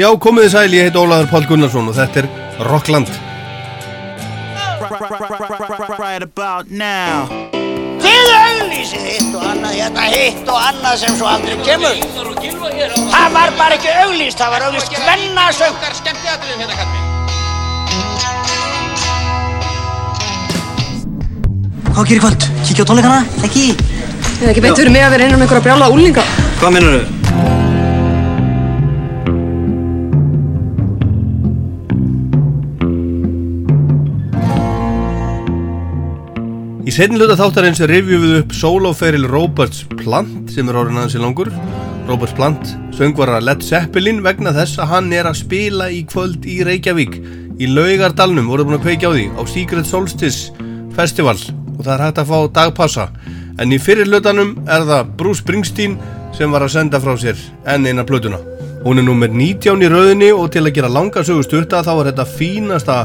Já, komið þið sæl, ég heit Ólaður Pál Gunnarsson og þetta er Rockland. Right about now Þið auglýsið hitt og annað, hérna hitt og annað sem svo aldrei kemur. Það var bara ekki auglýst, það var auglýst hvennasöng. Hvað gerir kvöld? Kíkja á tónleikana? Ekki? Það er ekki beint fyrir mig að vera innan með einhverja brjála úlinga. Hvað minnur þau? Í setniluta þáttarins rifjum við upp sólóferil Roberts Plant sem er orðin aðeins í langur. Roberts Plant söngvara Led Zeppelin vegna þess að hann er að spila í kvöld í Reykjavík í Laugardalnum, voruð búin að kveikja á því á Secret Solstice Festival og það er hægt að fá dagpassa en í fyrirlutanum er það Bruce Springsteen sem var að senda frá sér enn eina plötuna. Hún er nummer 19 í rauðinni og til að gera langa sögustutta þá er þetta fínasta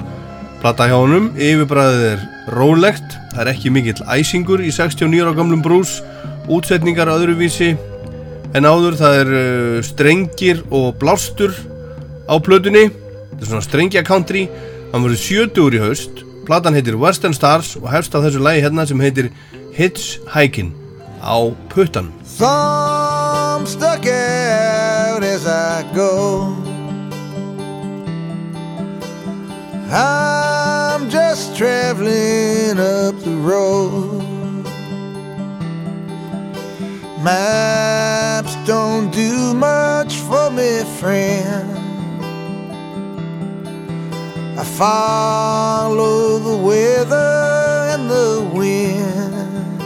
Plata hjá honum, yfirbræðið er rólegt, það er ekki mikill æsingur í 69 ára gamlum brús, útsetningar öðruvísi en áður það er uh, strengir og blástur á plötunni, þetta er svona strengja country, hann verður 70 úr í haust, platan heitir Western Stars og hefst á þessu lagi hérna sem heitir Hitchhiking á puttan. Some stuck out as I go I'm just traveling up the road. Maps don't do much for me, friend. I follow the weather and the wind.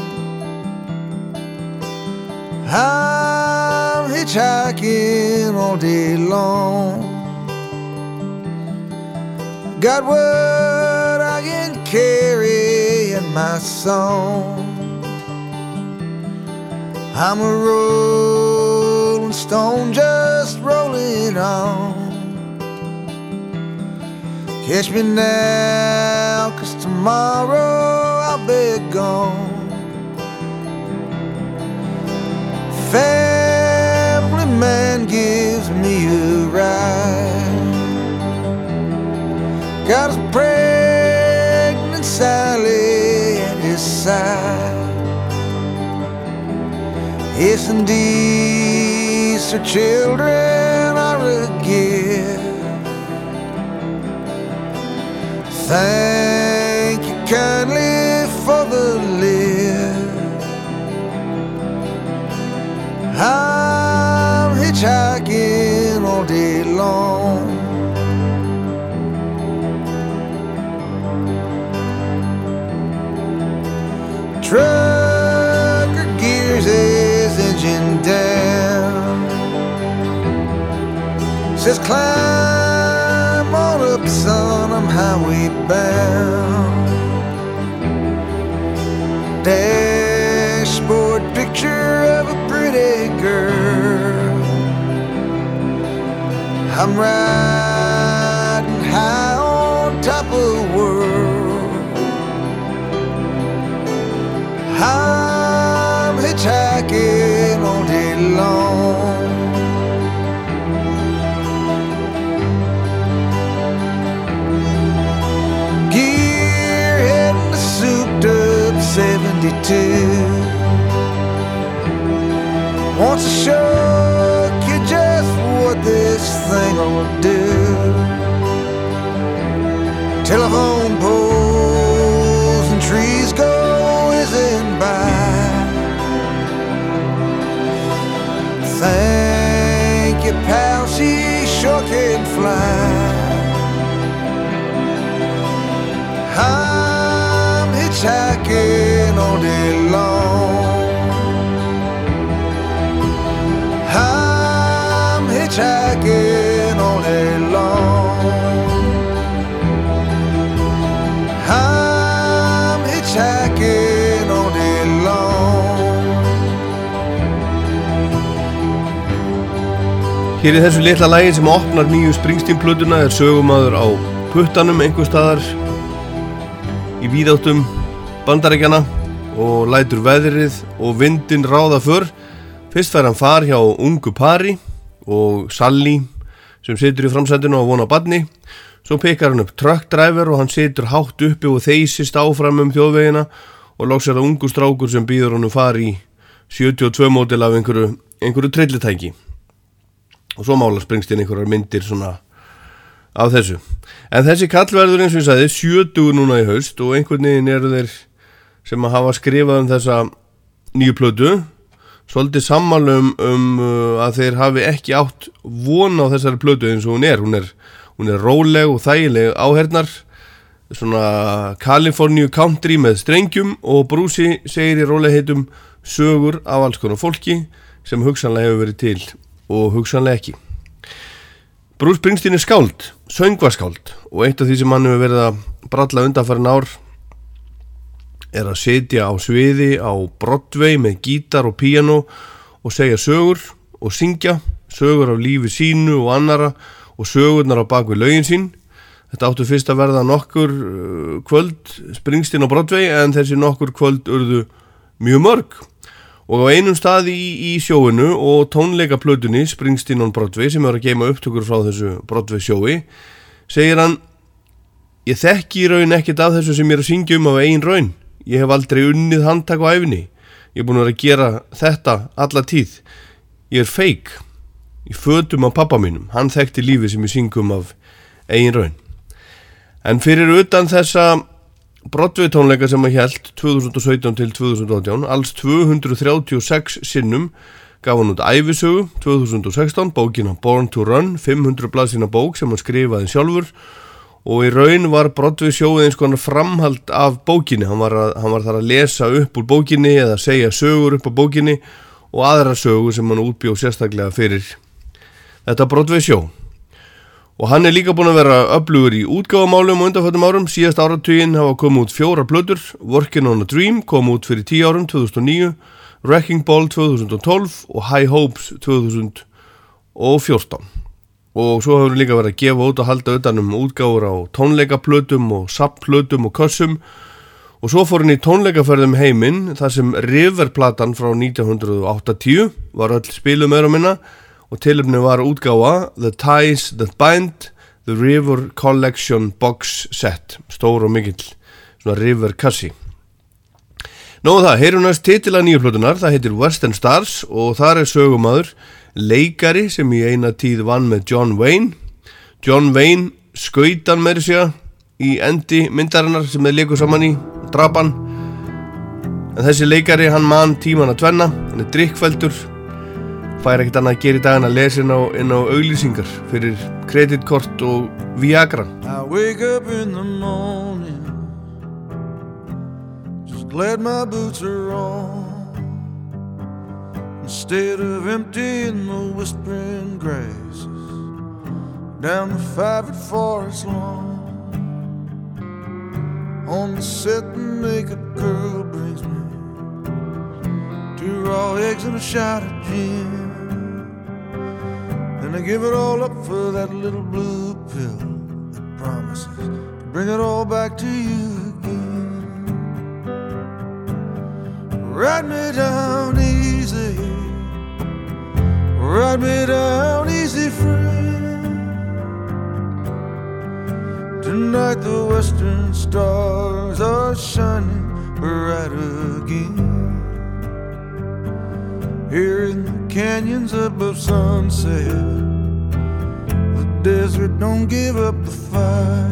I'm hitchhiking all day long. Got what I can carry in my song. I'm a rolling stone just rolling on. Catch me now, cause tomorrow I'll be gone. Family man gives me a ride. Got his pregnant Sally at his side. Yes, indeed, her children are a gift. Thank you kindly for the lift. I'm hitchhiking all day long. Trucker gears his engine down. Says, climb on up, son, I'm highway bound. Dashboard picture of a pretty girl. I'm riding 72. Wants to show you just what this thing will do. Telephone poles and trees go whizzing by. Thank you, pal, she sure can fly. I'm hitchhiking Hér í þessu litla lægi sem opnar nýju Springsteen-plötuna er sögumadur á puttanum einhver staðar í víðáttum bandarækjana og lætur veðrið og vindin ráða för. Fyrst fær hann far hjá ungu pari og Sally sem situr í framsætinu og vona badni svo pekar hann upp truckdriver og hann situr hátt uppi og þeysist áfram um þjóðvegina og loks er það ungu strákur sem býður hann um fari í 72 mótil af einhverju, einhverju trillitæki og svo mála springst inn einhverjar myndir svona af þessu. En þessi kallverður eins og ég sagði 70 núna í haust og einhvern veginn eru þeir sem að hafa skrifað um þessa nýju plötu svolítið sammálum um uh, að þeir hafi ekki átt von á þessari plötu eins og hún er. Hún er, hún er róleg og þægileg áhernar svona California country með strengjum og Brúsi segir í rólegheitum sögur af alls konar fólki sem hugsanlega hefur verið til og hugsanlega ekki. Brús Springsteen er skáld, söngvaskáld og eitt af því sem hann hefur verið að bralla undanfærin ár er að setja á sviði á Broadway með gítar og piano og segja sögur og syngja sögur af lífi sínu og annara og sögurnar á bakvið lögin sín. Þetta áttu fyrst að verða nokkur uh, kvöld Springsteen á Broadway en þessi nokkur kvöld urðu mjög mörg og á einum stað í, í sjóinu og tónleikaplötunni Springsteen on Broadway sem er að geima upptökur frá þessu Broadway sjói segir hann ég þekki í raun ekkert af þessu sem ég er að syngja um af einn raun. Ég hef aldrei unnið handtak á æfni ég er búin að vera að gera þetta alla tíð. Ég er feik ég fötum á pappa mínum. Hann þekkti lífi sem ég syngum af eigin raun. En fyrir utan þessa Broadway tónleika sem að held 2017 til 2018 alls 236 sinnum gaf hann út æfisögu 2016 bókina Born to Run 500 blaðsina bók sem hann skrifaði sjálfur. Og í raun var Broadway sjóið eins konar framhald af bókinni. Hann var, að, hann var þar að lesa upp úr bókinni eða segja sögur upp á bókinni og aðra sögur sem hann útbjóð sérstaklega fyrir. Þetta Broadway sjó og hann er líka búin að vera öflugur í útgáfamálum og undanfjöldum árum. Síðast áratuginn hafa komið út fjóra blöður Working on a Dream kom út fyrir 10 árum 2009 Wrecking Ball 2012 og High Hopes 2014 og svo hefur líka verið að gefa út og halda utanum útgáður á tónleikaplötum og sapplötum og kössum. Og svo fór hann í tónleikaferðum heiminn þar sem Riverplatan frá 1980 var öll spilum meira minna og tilumni var útgáða The Ties That Bind The River Collection Box Set. Stór og mikill svona River kassi. Nóðu það, heyrum næst titila nýju plötunar, það heitir Western Stars og þar er sögumadur leikari sem í eina tíð vann með John Wayne. John Wayne skautan með þessu í endi myndarinnar sem þeir leikur saman í drapan en þessi leikari hann mann tíman að tvenna. Hann er drikkfældur fær ekkert annað að gera í dag en að lesa inn á, inn á auglýsingar fyrir kreditkort og Viagra. I wake up in the morning Just glad my boots are on. Instead of emptying the whispering grasses Down the five forest lawn. On the set the makeup girl brings me Two raw eggs and a shot of gin and I give it all up for that little blue pill that promises to bring it all back to you again. Write me down easy, write me down easy, friend. Tonight the western stars are shining bright again. Here in canyons above sunset, the desert don't give up the fight.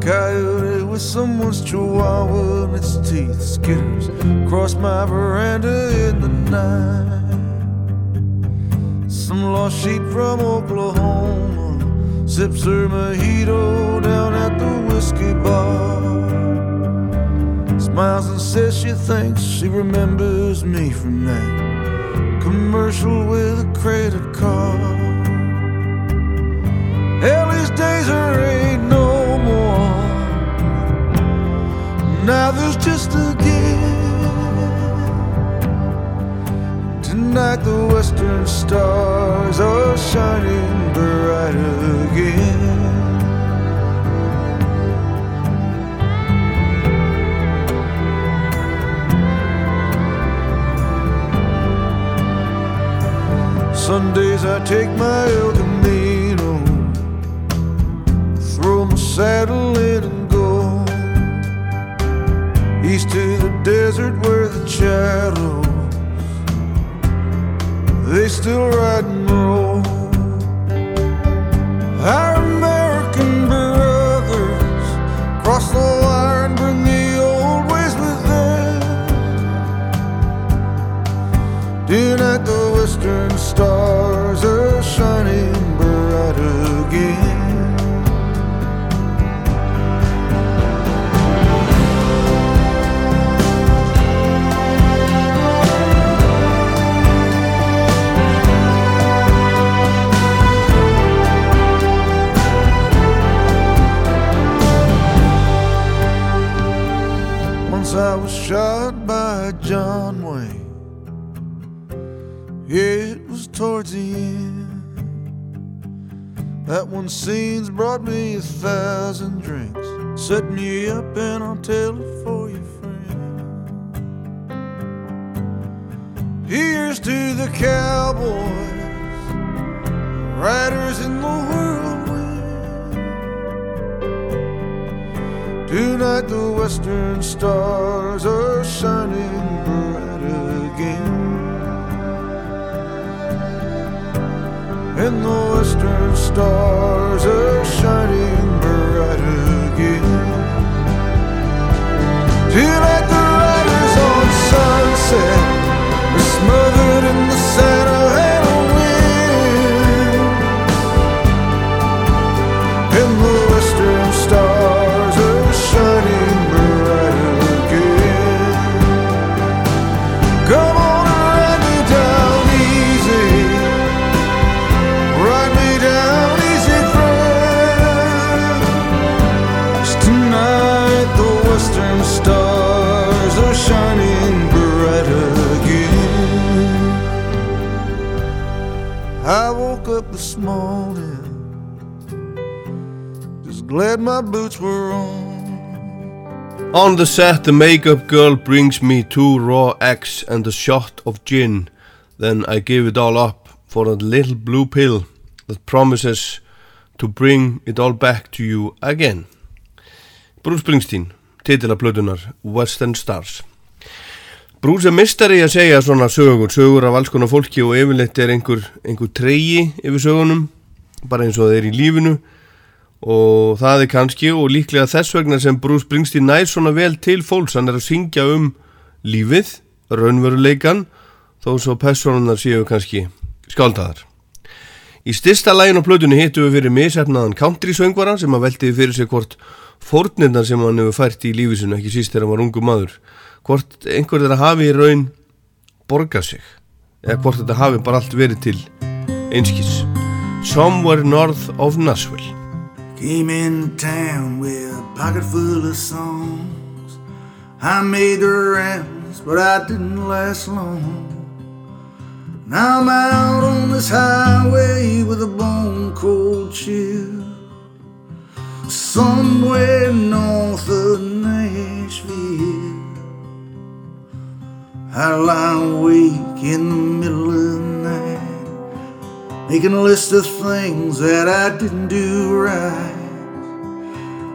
Coyote with someone's chihuahua and its teeth skitters across my veranda in the night. Some lost sheep from Oklahoma sips her mojito down at the whiskey bar smiles and says she thinks she remembers me from that commercial with a credit card. Hell, these days there ain't no more. Now there's just a game. Tonight the western stars are shining bright again. Sundays I take my El Camino, throw my saddle in and go east to the desert where the shadows they still ride and roll. Our American brothers cross the line, and bring the old ways with them. Tonight the western stars brought me a thousand drinks. Set me up and I'll tell it for you, friend. Here's to the cowboys, riders in the whirlwind. Tonight the western stars are shining bright again. And the western stars are shining bright again. Tonight the riders on sunset are smothered in the Santa my boots were on. On the set, the makeup girl brings me two raw eggs and a shot of gin. Then I give it all up for a little blue pill that promises to bring it all back to you again. Bruce Springsteen, titila plötunar Western Stars. Bruce er mistari að segja svona sögur, sögur af alls konar fólki og yfirleitt er einhver, einhver treyi yfir sögunum, bara eins og þeir í lífinu og það er kannski og líklega þess vegna sem Bruce Springsteen nær svona vel til fólks. Hann er að syngja um lífið raunveruleikan þó svo personunar séu kannski skáldaðar. Í styrsta lægin á plötunni hittum við fyrir misefnaðan country söngvara sem að veltiði fyrir sig hvort fórnirnar sem hann hefur fært í lífið sinu ekki síst þegar hann var ungu maður hvort einhver þeirra hafi í raun borgað sig eða hvort þetta hafi bara allt verið til einskis. Somewhere North of Nashville Came in town with a pocket full of songs. I made the rounds, but I didn't last long. Now I'm out on this highway with a bone cold chill. Somewhere north of Nashville. I lie awake in the middle of the night, making a list of things that I didn't do right.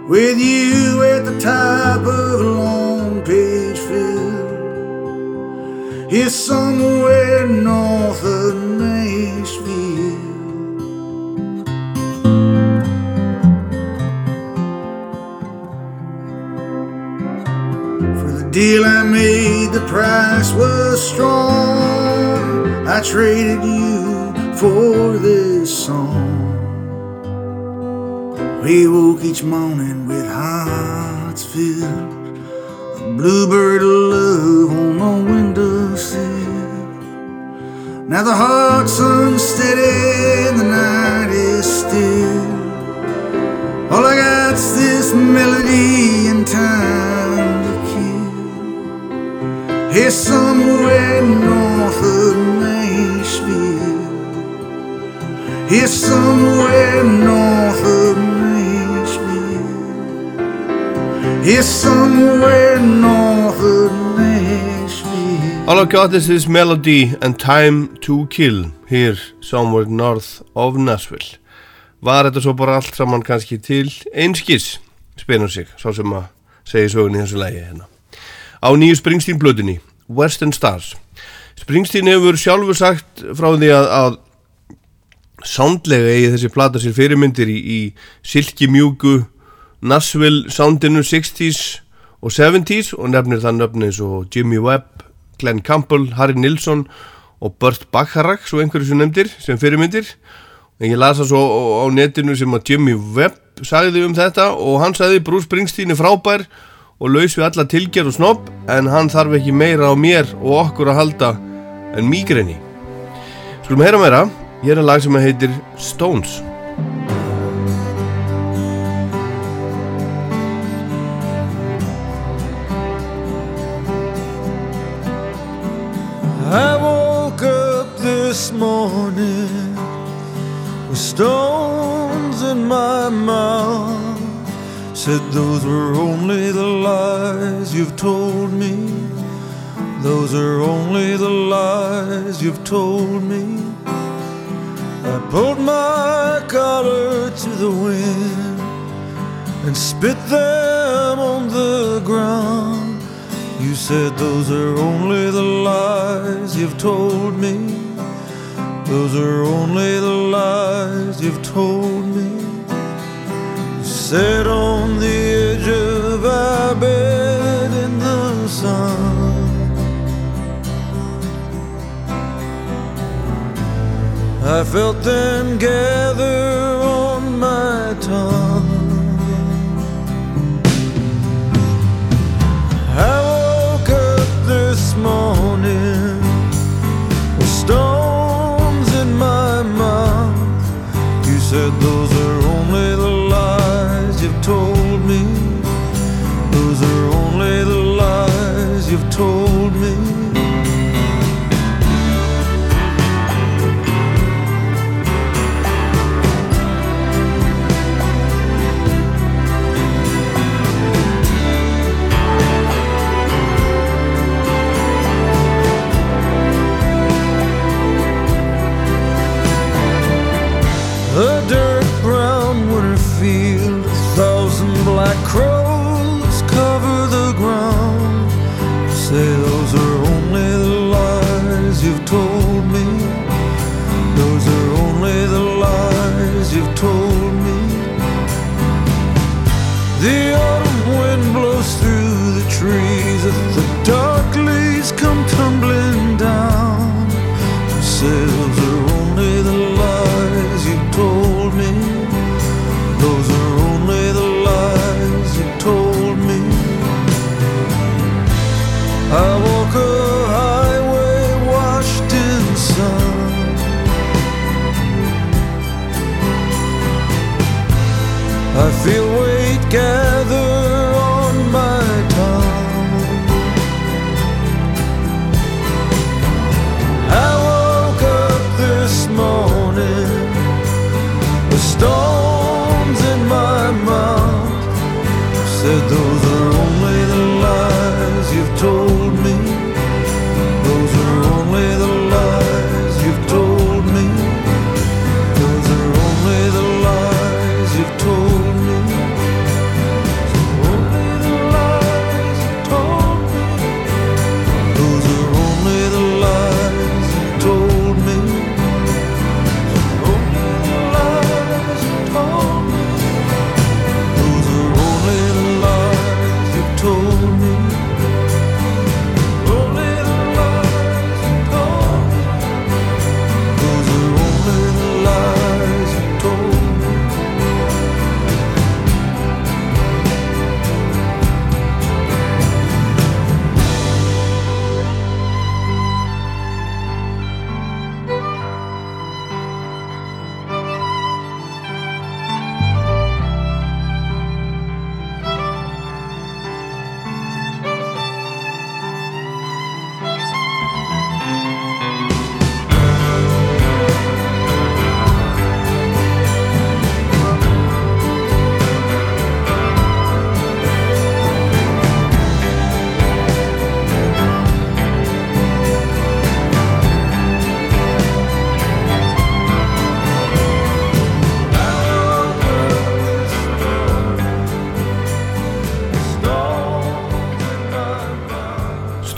With you at the top of a long page fill, here somewhere north of Nashville. For the deal I made, the price was strong. I traded you for this song. We woke each morning with hearts filled. A bluebird of love on the windowsill. Now the heart's unsteady and the night is still. All I got's this melody and time to kill. Here somewhere Here somewhere north of Nashville. Here somewhere north of Nashville. All I got is this melody and time to kill here somewhere north of Nashville var þetta svo bara allt saman kannski til einskis spennur sig, svo sem að segja sögun í þessu lægi hérna á nýju Springsteen blöðinni Western Stars Springsteen hefur sjálfur sagt frá því að, að soundlega eigi þessi plata sér fyrirmyndir í, í silkimjúku Nashville soundinu 60s og 70s og nefnir það nöfni svo Jimmy Webb, Glenn Campbell, Harry Nilsson og Burt Bacharach svo einhverju sem nefndir sem fyrirmyndir. En ég lasa svo á netinu sem að Jimmy Webb sagði um þetta og hann sagði Bruce Springsteen er frábær og laus við alla tilgerð og snopp en hann þarf ekki meira á mér og okkur að halda en mýgrenni Skulum heyra meira Hér er lag sem heitir Stones I woke up this morning with stones in my mouth. Said those were only the lies you've told me. Those are only the lies you've told me. I pulled my collar to the wind and spit them on the ground. You said those are only the lies you've told me. Those are only the lies you've told me. You sat on the edge of our bed I felt them gather on my tongue.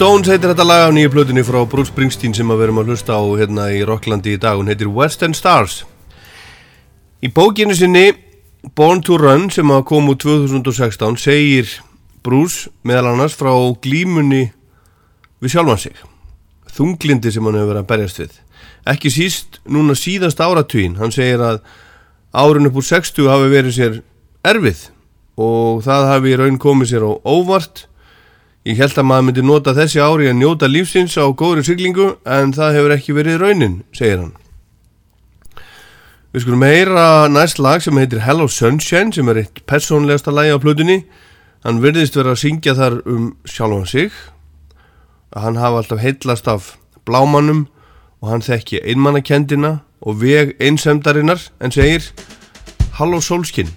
Stones heitir þetta lag af nýju plötunni frá Bruce Springsteen sem að verum að hlusta á hérna í Rocklandi í dag, hún heitir Western Stars. Í bókinu sinni Born to Run sem að kom úr 2016 segir Bruce meðal annars frá glímunni við sjálfan sig þunglindi sem hann hefur verið að berjast við. Ekki síst núna síðast áratvín hann segir að árun upp úr 60 hafi verið sér erfið og það hafi í raun komið sér á óvart Ég held að maður myndi nota þessi ári að njóta lífsins á góðri syklingu en það hefur ekki verið raunin, segir hann. Við skulum heyra næst lag sem heitir Hello Sunshine sem er eitt personlegasta lagi á plötunni. Hann verðist vera að syngja þar um sjálfan sig. Hann hafa alltaf heitlast af blámanum og hann þekki einmannakendina og veg einsemdarinnar en segir Halló sólskinn,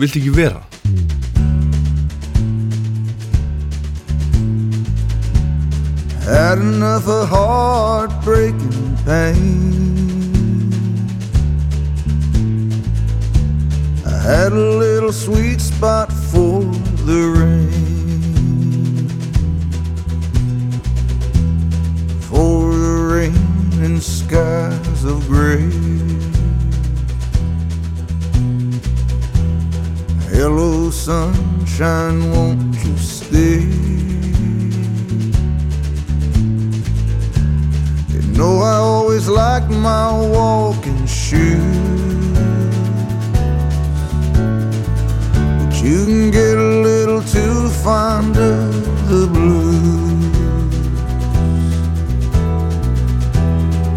vilt ekki vera? Had enough of heartbreaking pain. I had a little sweet spot for the rain. For the rain and skies of gray. Hello, sunshine, won't you stay? Know I always liked my walking shoes. But you can get a little too fond of the blues.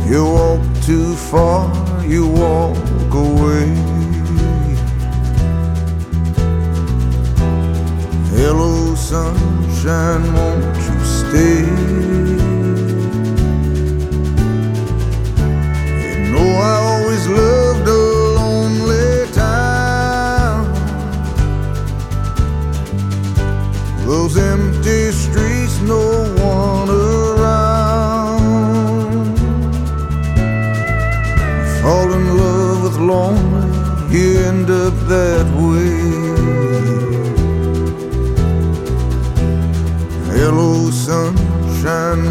You walk too far, you walk away. Hello, sunshine, won't you stay? Always loved a lonely town. Those empty streets, no one around. Fall in love with lonely, you end up that way. Hello, sunshine,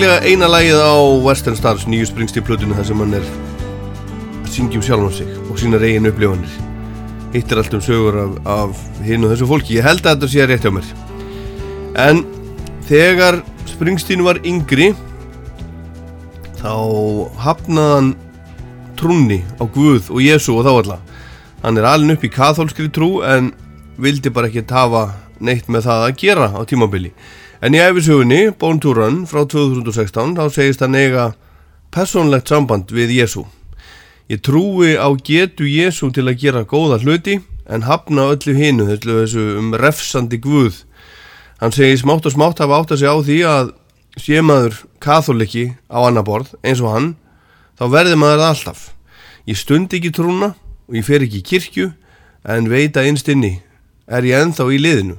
líklega eina lagið á Western Stars nýju springstíplutinu þar sem hann er að syngja um sjálf á sig og sína reygin upplifanir. Hittir allt um sögur af, af hinn og þessu fólki. Ég held að þetta sé rétt hjá mér. En þegar Springsteen var yngri þá hafnaðan trúnni á Guð og Jésu og þá alltaf hann er alin upp í katholskri trú en vildi bara ekki hafa neitt með það að gera á tímabili En í æfisugunni, Born to Run frá 2016, þá segist hann eiga personlegt samband við Jésu. Ég trúi á getu Jésu til að gera góða hluti en hafna öllu hinu þessu um refsandi guð. Hann segi smátt og smátt hafa átt að segja á því að sémaður katholiki á annar borð eins og hann þá verði maður alltaf ég stund ekki trúna og ég fer ekki í kirkju en veit að innst inni er ég ennþá í liðinu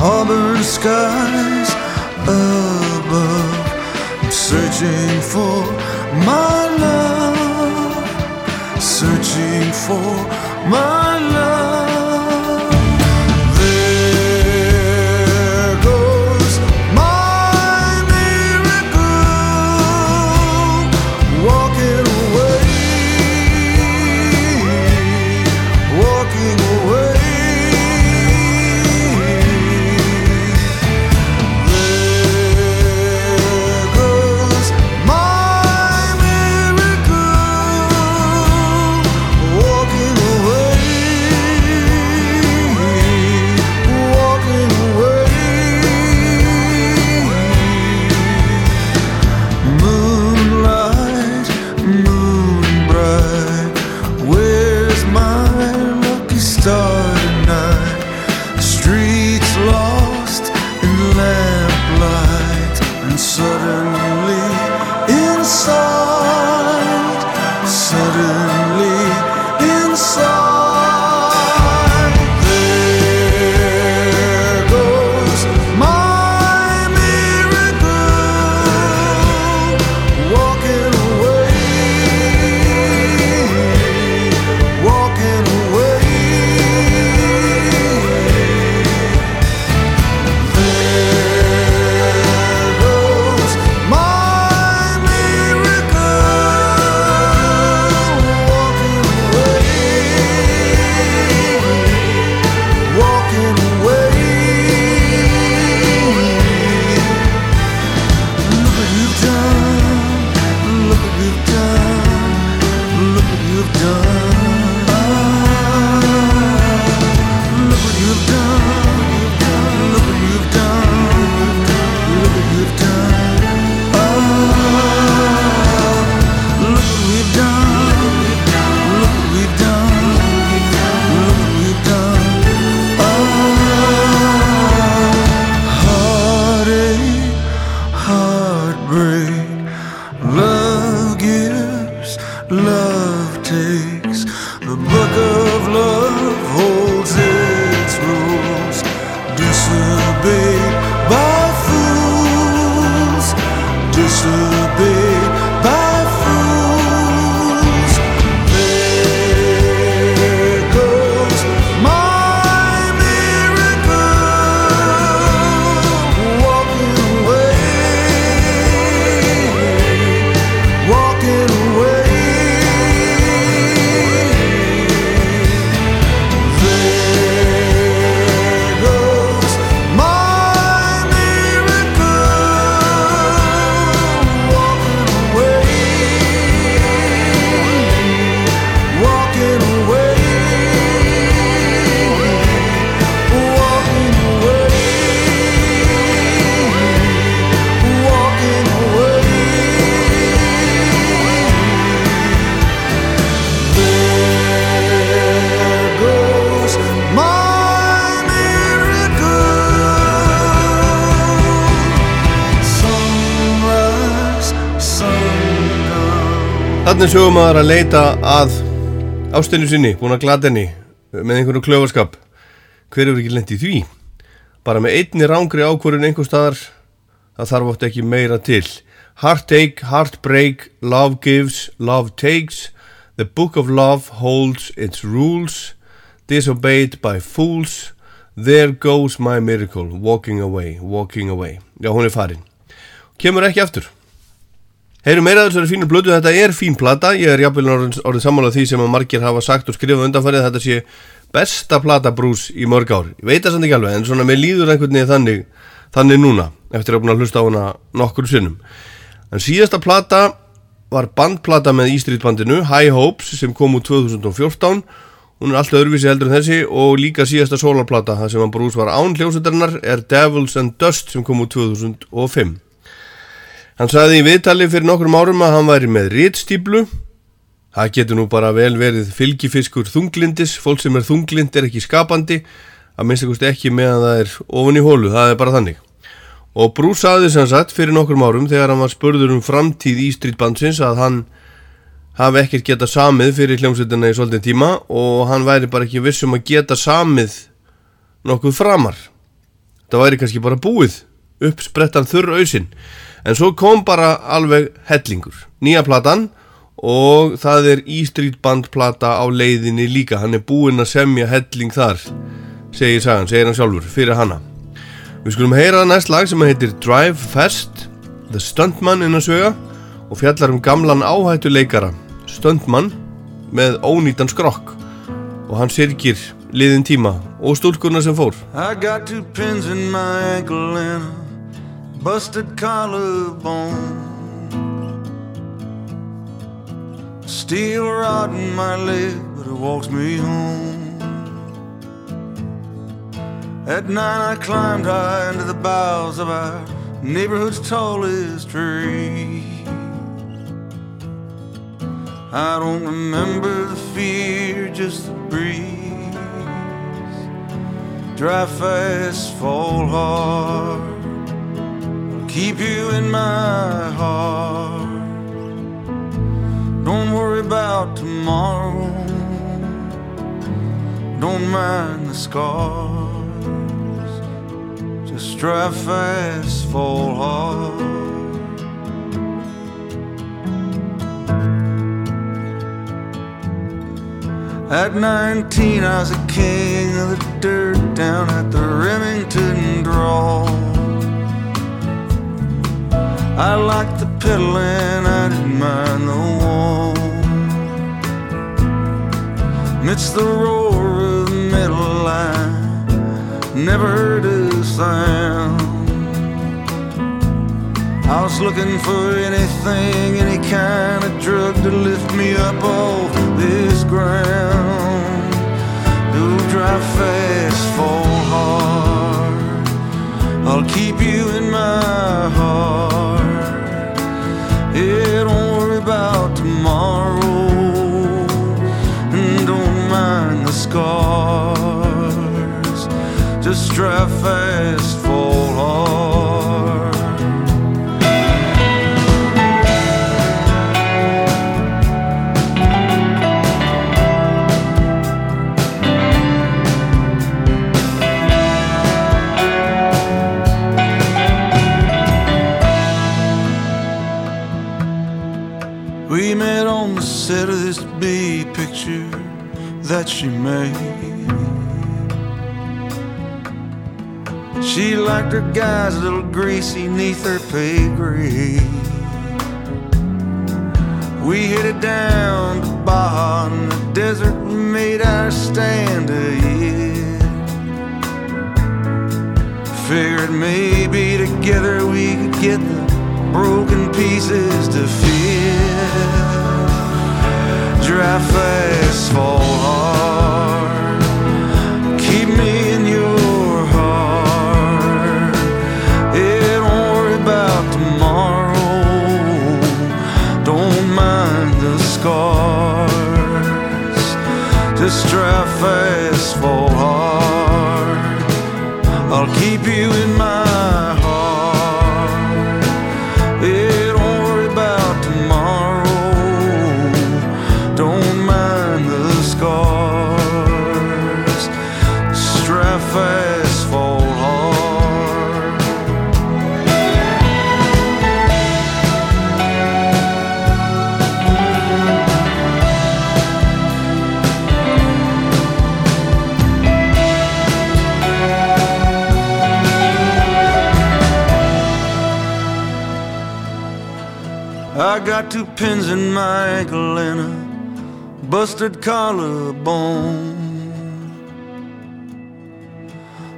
auburn skies above. I'm searching for my love, searching for my love. Disobeyed Þannig sögum maður að leita að ástinu sinni, búin að glata henni með einhverju klöfarskap? Hver hefur ekki lent í því? Bara með einni rángri ákvörðun einhver staðar það þarf oft ekki meira til. Heartache, heartbreak, love gives, love takes. The book of love holds its rules. Disobeyed by fools. There goes my miracle Walking away, walking away. Já, hún er farin. Kemur ekki aftur Heyrum meira þessari fínu blödu, þetta er fín plata, ég er jafnvel orðin, orðin sammála því sem að margir hafa sagt og skrifað undanfærið að þetta sé besta plata brús í mörg ár. Ég veit það samt ekki alveg, en svona með líður einhvern veginn þannig, þannig núna, eftir að búin að hlusta á hana nokkur sinnum. En síðasta plata var bandplata með Ístrítbandinu, High Hopes, sem kom úr 2014 Hún er alltaf öðruvísi heldur en þessi og líka síðasta solarplata, sem hann brús var án hljómsveitarinnar, er Devils and Dust sem kom úr 2005. Hann sagði í viðtali fyrir nokkrum árum að hann væri með rítstýplu. Það getur nú bara vel verið fylgifiskur þunglindis, fólk sem er þunglind er ekki skapandi, að minnstakosti ekki meðan það er ofan í hólu, það er bara þannig. Og Bruce sagði sem sagt fyrir nokkrum árum þegar hann var spörður um framtíð í strítbandsins að hann hafi ekkert geta samið fyrir hljómsveitina í svolítið tíma og hann væri bara ekki vissum að geta samið nokkuð framar. Það væri kannski bara búið upp sprettan þurr auðsinn. En svo kom bara alveg hellingur. Nýja platan og það er E-Street Band plata á leiðinni líka. Hann er búinn að semja helling þar, segir sagan, segir hann sjálfur, fyrir hanna. Við skulum heyra næst lag sem heitir Drive Fast, The Stuntman innan söga og fjallar um gamlan áhættuleikara stöndmann með ónýtan skrokk og hann sirkir liðin tíma og stúlkurna sem fór busted collarbone. Steel rod in my leg, but it walks me home. At night I climbed high into the boughs of our neighborhood's tallest tree. I don't remember the fear, just the breeze. Drive fast, fall hard. Keep you in my heart. Don't worry about tomorrow. Don't mind the scars. Just drive fast, fall hard. At 19, I was a king of the dirt down at the Remington Draw. I liked the pedaling, I didn't mind the wall. Amidst the roar of the middle line, never heard a sound. I was looking for anything, any kind of drug to lift me up off this ground. Do drive fast, fall hard. I'll keep you in my heart. Tomorrow, and don't mind the scars. Just drive fast, she made. She liked her guys a little greasy neath her pay grade. We headed down to Baja in the desert and made our stand ahead. Figured maybe together we could get the broken pieces to fit. Drive fast, fall hard. Keep me in your heart. Yeah, don't worry about tomorrow. Don't mind the scars. Just fall hard. I'll keep you in my pins in my ankle and a busted collarbone.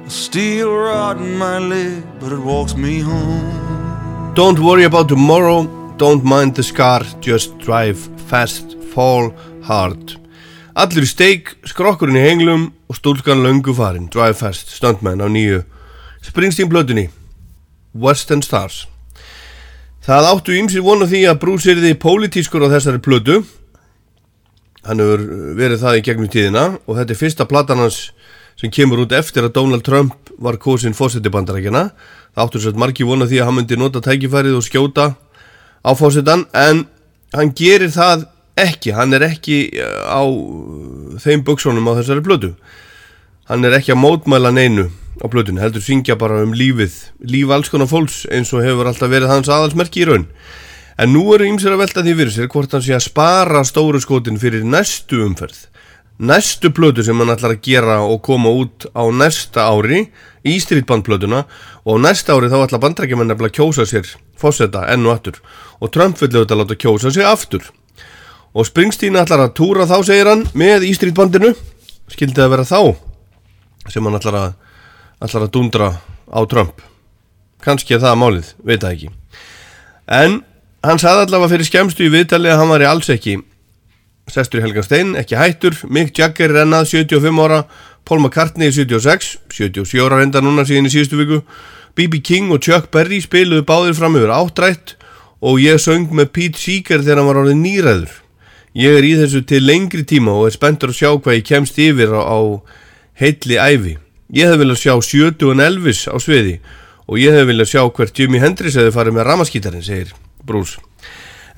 A steel rod in my leg, but it walks me home. Don't worry about tomorrow, don't mind the scar, just drive fast, fall hard Allir í steik, skrokkurinn í henglum og stúlkan löngu farin, Drive Fast, stuntman á nýju Springsteen blötunni, Western Stars. Það áttu ímsir vona því að Bruce yrði pólitískur á þessari plötu. Hann hefur verið það í gegnum tíðina og þetta er fyrsta platan hans sem kemur út eftir að Donald Trump var kosin fósittibandarækjana. Það áttu svo margi vona því að hann myndi nota tækifærið og skjóta á fósittan en hann gerir það ekki. Hann er ekki eh, á þeim buksónum á þessari plötu. Hann er ekki að mótmæla neinu á plötunni, heldur syngja bara um lífið, líf alls konar fólks eins og hefur alltaf verið hans aðalsmerki í raun. En nú eru ymsir að velta því fyrir sér hvort hann sé að spara stóru skotin fyrir næstu umferð. Næstu plötu sem hann ætlar að gera og koma út á næsta ári í strítbandplötuna og á næsta ári þá ætlar bandrækjumenn að kjósa sér fósetta enn og aftur og Trump vil auðvitað láta kjósa sér aftur. Og Springsteen ætlar að túra þá segir hann með í strítbandinu, skildi það vera þá sem hann ætlar að ætlar að dundra á Trump. Kannski er það málið, veit það ekki. En hann sagði allavega fyrir skemstu í viðtali að hann var í alls ekki sestur í Helgan Stein, ekki hættur. Mick Jagger er ennað 75 ára Paul McCartney 76 77 ára enda núna síðan í síðustu viku. B.B. King og Chuck Berry spiluðu báðir fram yfir áttrætt og ég söng með Pete Seeger þegar hann var árið nýræður ég er í þessu til lengri tíma og er spenntur að sjá hvað ég kemst yfir á, á heilli æfi Ég hef viljað sjá Sjötu og Elvis á sviði og ég hef viljað sjá hvert Jimi Hendrix hefði farið með ramaskítarinn, segir Bruce.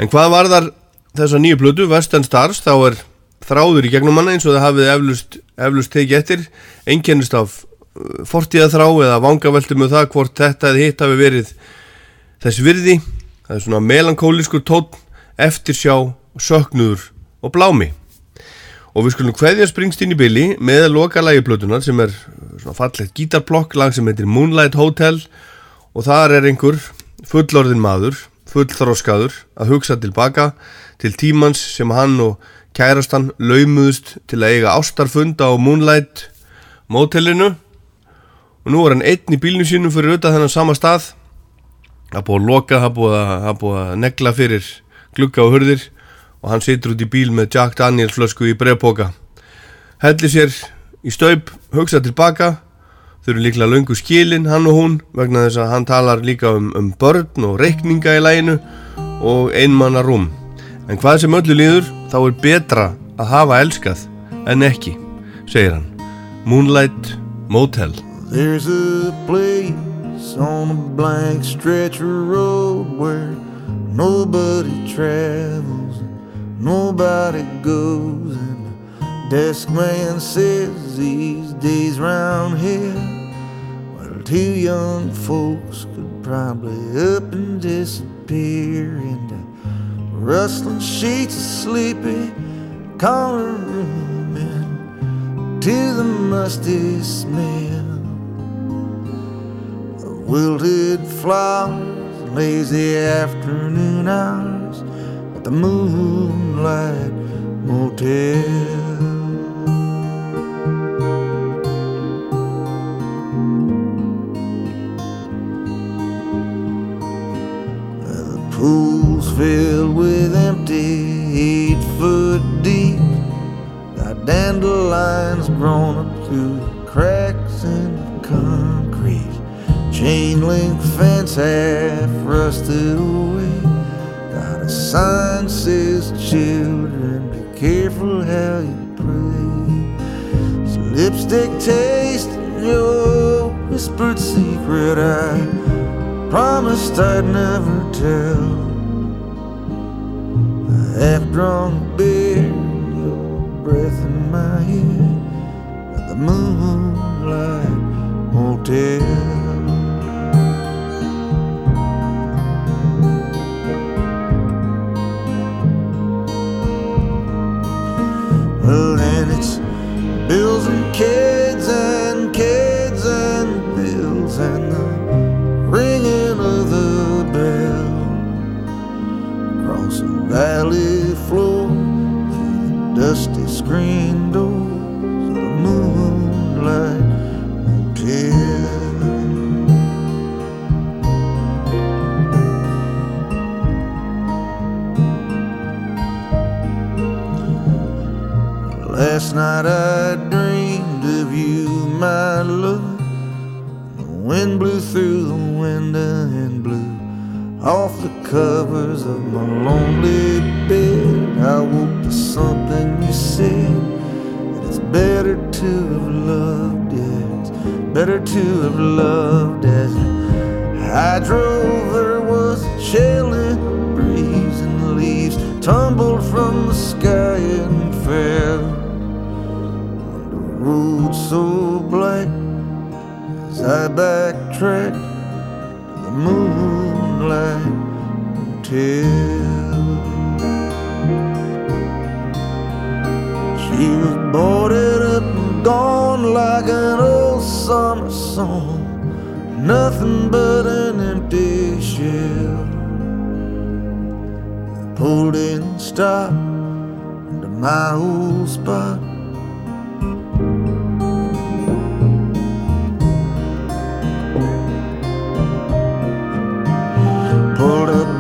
En hvað var þar þessa nýju plötu, Western Stars, þá er þráður í gegnum manna eins og það hafið eflust, eflust tekið eftir, einkennist af uh, fortíða þrá eða vangaveltu með það hvort þetta eða hitt hafi verið þess virði, það er svona melankóliskur tótt, eftirsjá, söknuður og blámi og við skulum hveðja Springsteen í bylli með loka lægiplötunar sem er svona fallegt gítarblokk lag sem heitir Moonlight Hotel. Og þar er einhver fullorðin maður, fullþróskaður að hugsa tilbaka til tímans sem hann og kærastan laumuðust til að eiga ástarfunda á Moonlight mótellinu og nú er hann einn í bílnu sínum fyrir auðvitað þennan sama stað. Það búið að loka, það búið að, að negla fyrir glukka og hurðir og hann situr út í bíl með Jack Daniels flösku í brevpoka hellir sér í staup hugsa tilbaka þau eru líklega löngu skilin hann og hún vegna þess að hann talar líka um, um börn og reikninga í læginu og einmanna rúm en hvað sem öllu líður þá er betra að hafa elskað en ekki segir hann. Moonlight Motel. There's a place on a blank stretch of road where nobody travels nobody goes and the desk man says these days round here. Well two young folks could probably up and disappear into rustling sheets of sleepy corner room and to the musty smell of wilted flowers lazy afternoon hours the Moonlight Motel. The pool's filled with empty, eight foot deep. Got dandelions grown up through the cracks in the concrete. Chain link fence half rusted away. A sign says, Children, be careful how you pray. So lipstick taste in your whispered secret. I promised I'd never tell. I half drunk beer, your breath in my ear. At the Moonlight Motel. Well, bills and kids and kids and bills and the ringing of the bell. Across a valley floor through the dusty screen doors Last night I dreamed of you, my love. The wind blew through the window and blew off the covers of my lonely bed. I woke to something you said. It's better to have loved, it's better to have loved as I drove. There was a chilling breeze and the leaves tumbled from the sky and fell road so black as I backtracked to the moonlight hotel. She was boarded up and gone like an old summer song, nothing but an empty shell. I pulled in, stopped into my old spot.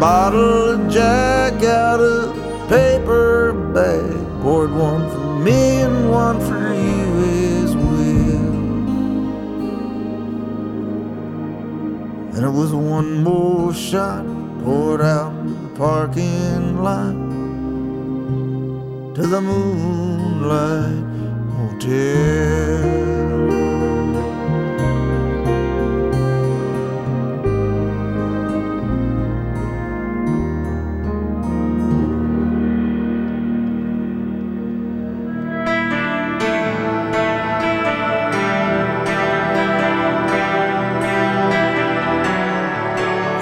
Bottle of Jack out of paper bag. Poured one for me and one for you as well. And it was one more shot poured out in the parking lot to the Moonlight Hotel.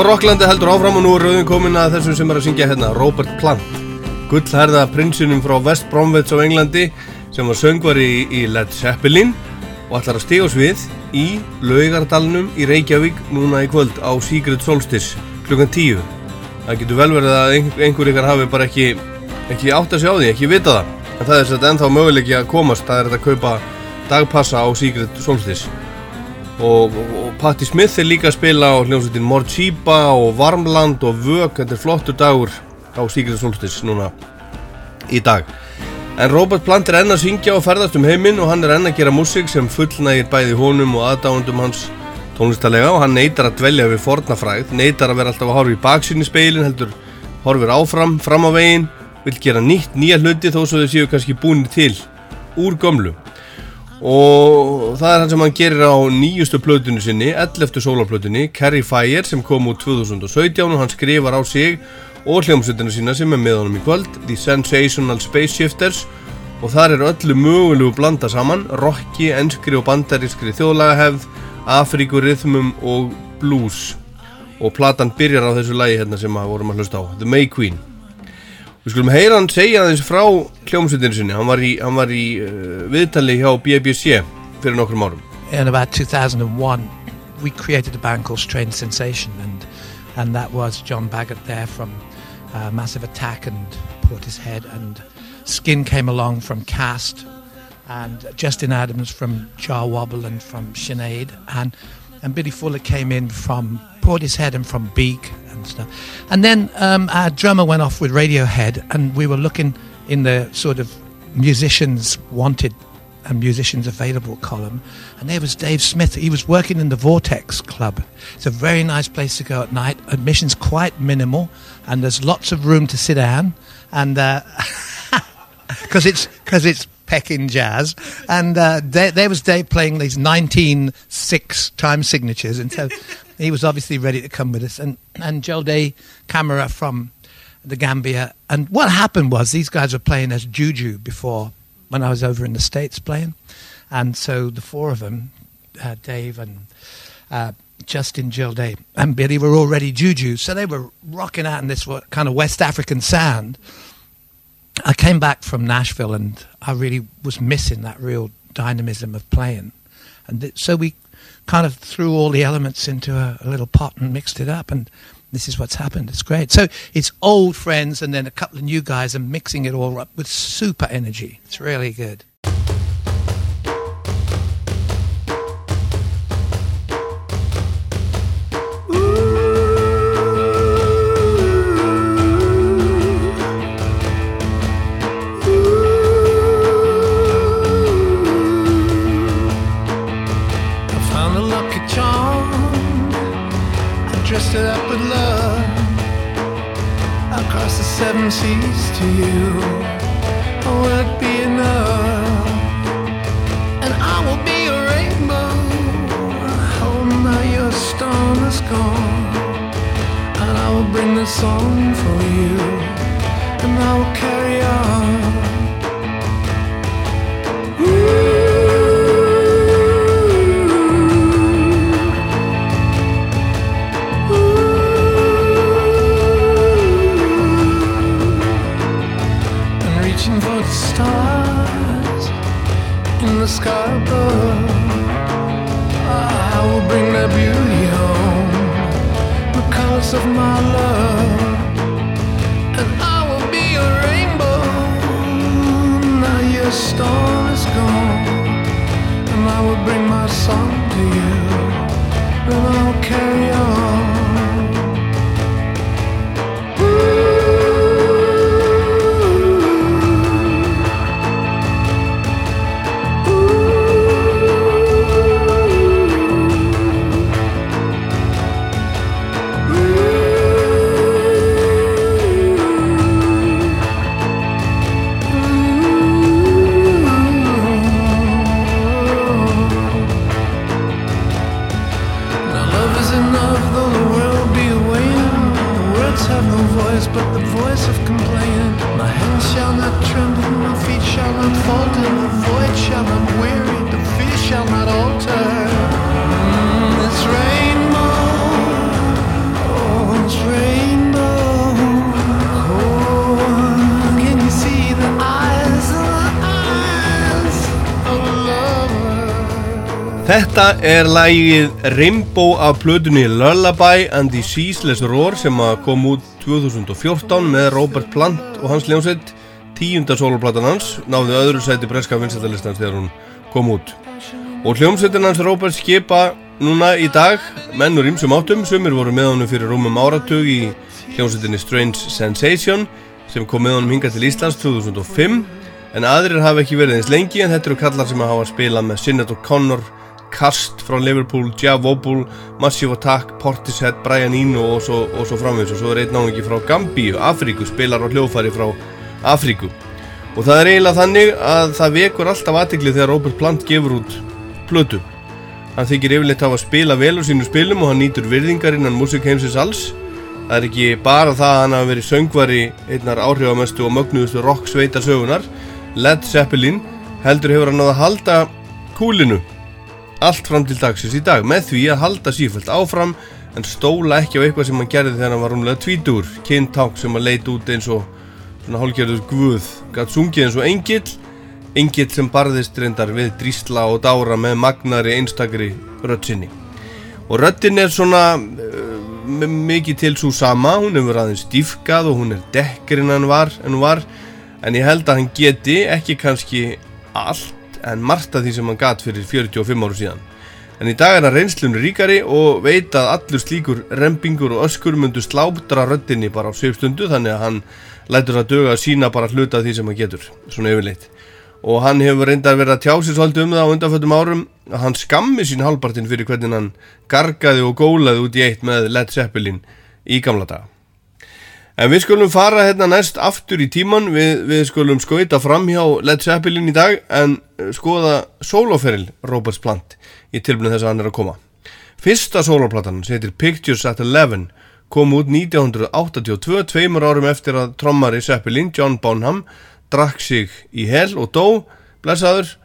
Já, Rocklandi heldur áfram og nú er rauðin komin að þessum sem er að syngja hérna, Robert Plant. Gullherða prinsinum frá West Bromwich á Englandi sem var söngvari í, í Led Zeppelin og ætlar að stiga á svið í Laugardalnum í Reykjavík núna í kvöld á Secret Solstice klukkan 10 það getur vel verið að einhver, ykkar hafi bara ekki ekki átt að sjá því, ekki vita það. En það er þetta ennþá möguleiki að komast það er þetta að kaupa dagpassa á Secret Solstice. Og, og, og Patti Smith er líka að spila á hljómsveitin Morchiba og Varmland og Vög, þetta er flottur dagur á Secret Solstice núna í dag. En Robert Plant er enn að syngja og ferðast um heiminn og hann er enn að gera músík sem fullnægir bæði honum og aðdáundum hans tónlistarlega og hann neytar að dvelja við fornafræð, neytar að vera alltaf að horfa í baksinn í speilin heldur horfir áfram, fram á veginn vill gera nýtt, nýja hluti þó svo þau séu kannski búinir til úr gömlu og það er hann sem hann gerir á nýjustu plötunni sinni 11. sólarplötunni, Carrie Fire sem kom út 2017 og hann skrifar á sig og hljómsveitinu sína sem er með honum í kvöld The Sensational Space Shifters og þar er öllu mögulegu blanda saman rocki, enskri og bandarískri þjóðlagahefð, afríkurithmum og blues og platan byrjar á þessu lægi hérna sem við vorum að hlusta á, The May Queen Við skulum heyra hann segja frá sinni, hann var í, hann var í uh, viðtali hjá BBC fyrir in about 2001, we created a band called Strange Sensation, and and that was John Baggett there from uh, Massive Attack and Portishead, and Skin came along from Cast, and Justin Adams from Jar Wobble and from Sinead, and and Billy Fuller came in from Portishead and from Beak and stuff, and then um, our drummer went off with Radiohead, and we were looking in the sort of musicians wanted and musicians available column, and there was Dave Smith. He was working in the Vortex Club. It's a very nice place to go at night. Admission's quite minimal, and there's lots of room to sit down, and because it's because it's pecking jazz, and uh, there, there was Dave playing these 19 six time signatures, and so he was obviously ready to come with us, and and Joe Day camera from the Gambia, and what happened was these guys were playing as Juju before when I was over in the States playing. And so the four of them, uh, Dave and uh, Justin, Day, and Billy were already Juju. So they were rocking out in this kind of West African sound. I came back from Nashville and I really was missing that real dynamism of playing. And th- so we kind of threw all the elements into a, a little pot and mixed it up. And this is what's happened. It's great. So it's old friends and then a couple of new guys and mixing it all up with super energy. It's really good. Seven seas to you. It be enough? And I will be a rainbow. Oh, now your storm is gone. And I will bring the song for you. And I will carry on. I will bring their beauty home, colors of my love, and I will be a rainbow. Now your is gone, and I will bring my song to you, and I'll carry on. Not falter, the void shall not weary, the fear shall not alter. Mm, it's rainbow, oh, it's rainbow. Oh, can you see the eyes, the eyes of lover? Þetta er lægið Rainbow af plötunni Lullaby and the Ceaseless Roar sem kom út 2014 með Robert Plant og hans hljómsveit tíunda soloplatan hans náði öðru sæti breska vinsættalistans þegar hún kom út. Og hljómsveitin hans Robert skipa núna í dag menn úr ýmsum áttum sumir voru með honum fyrir rúmum áratug í hljómsveitinni Strange Sensation sem kom með honum hingað til Íslands 2005 en aðrir hafa ekki verið eins lengi en þetta eru kallar sem hafa spilað með Sinead O'Connor Cast frá Liverpool, Jav Wobble, Massive Attack, Portishead, Brian Eno og svo, svo framvegis. Og svo er einn náðingi frá Gambíu, Afríku, spilar á hljófæri frá Afríku. Og það er eiginlega þannig að það vekur alltaf aðtikli þegar Robert Plant gefur út plötu. Hann þykir yfirleitt hafa að spila vel á sínu spilum og hann nýtur virðingar innan músikheimsins alls. Það er ekki bara það að hann hafa verið söngvari einnar áhrifamestu og mögnuðustu rock sveitar sögunar Led Zeppelin heldur hefur hann að halda kúlinu allt fram til dagsins í dag með því að halda sífælt áfram en stóla ekki á eitthvað sem hann gerði þegar hann var rúmlega tvítur kynták sem að leita út eins og svona hálfgerður guð gætt sungið eins og engill. Engill sem barðist reyndar við drísla og dára með magnari einstakri röttsinni og röttin er svona uh, mikið til svo sama. Hún hefur aðeins stífkað og hún er dekkurinn en, var en ég held að hann geti ekki kannski allt en margt af því sem hann gatt fyrir 45 áru síðan. En í dag er hann reynslunni ríkari og veit að allur slíkur rempingur og öskur myndu slábdra röttinni bara á sveipstundu þannig að hann lætur að döga að sína bara hluta því sem hann getur, svona yfirleitt. Og hann hefur reyndar verið að tjási svolítið um það á undanföldum árum að hann skammi sín halvpartin fyrir hvernig hann gargaði og gólaði út í eitt með Led Zeppelin í gamla daga. En við skulum fara hérna næst aftur í tíman, við, við skulum skoita fram hjá Led Zeppelin í dag en skoða soloferil Roberts Plant í tilbyrnu þess að hann er að koma. Fyrsta soloplatan sem heitir Pictures at Eleven kom út 1982, tveimur árum eftir að trommari Zeppelin, John Bonham, drakk sig í hel og dó, blessaður,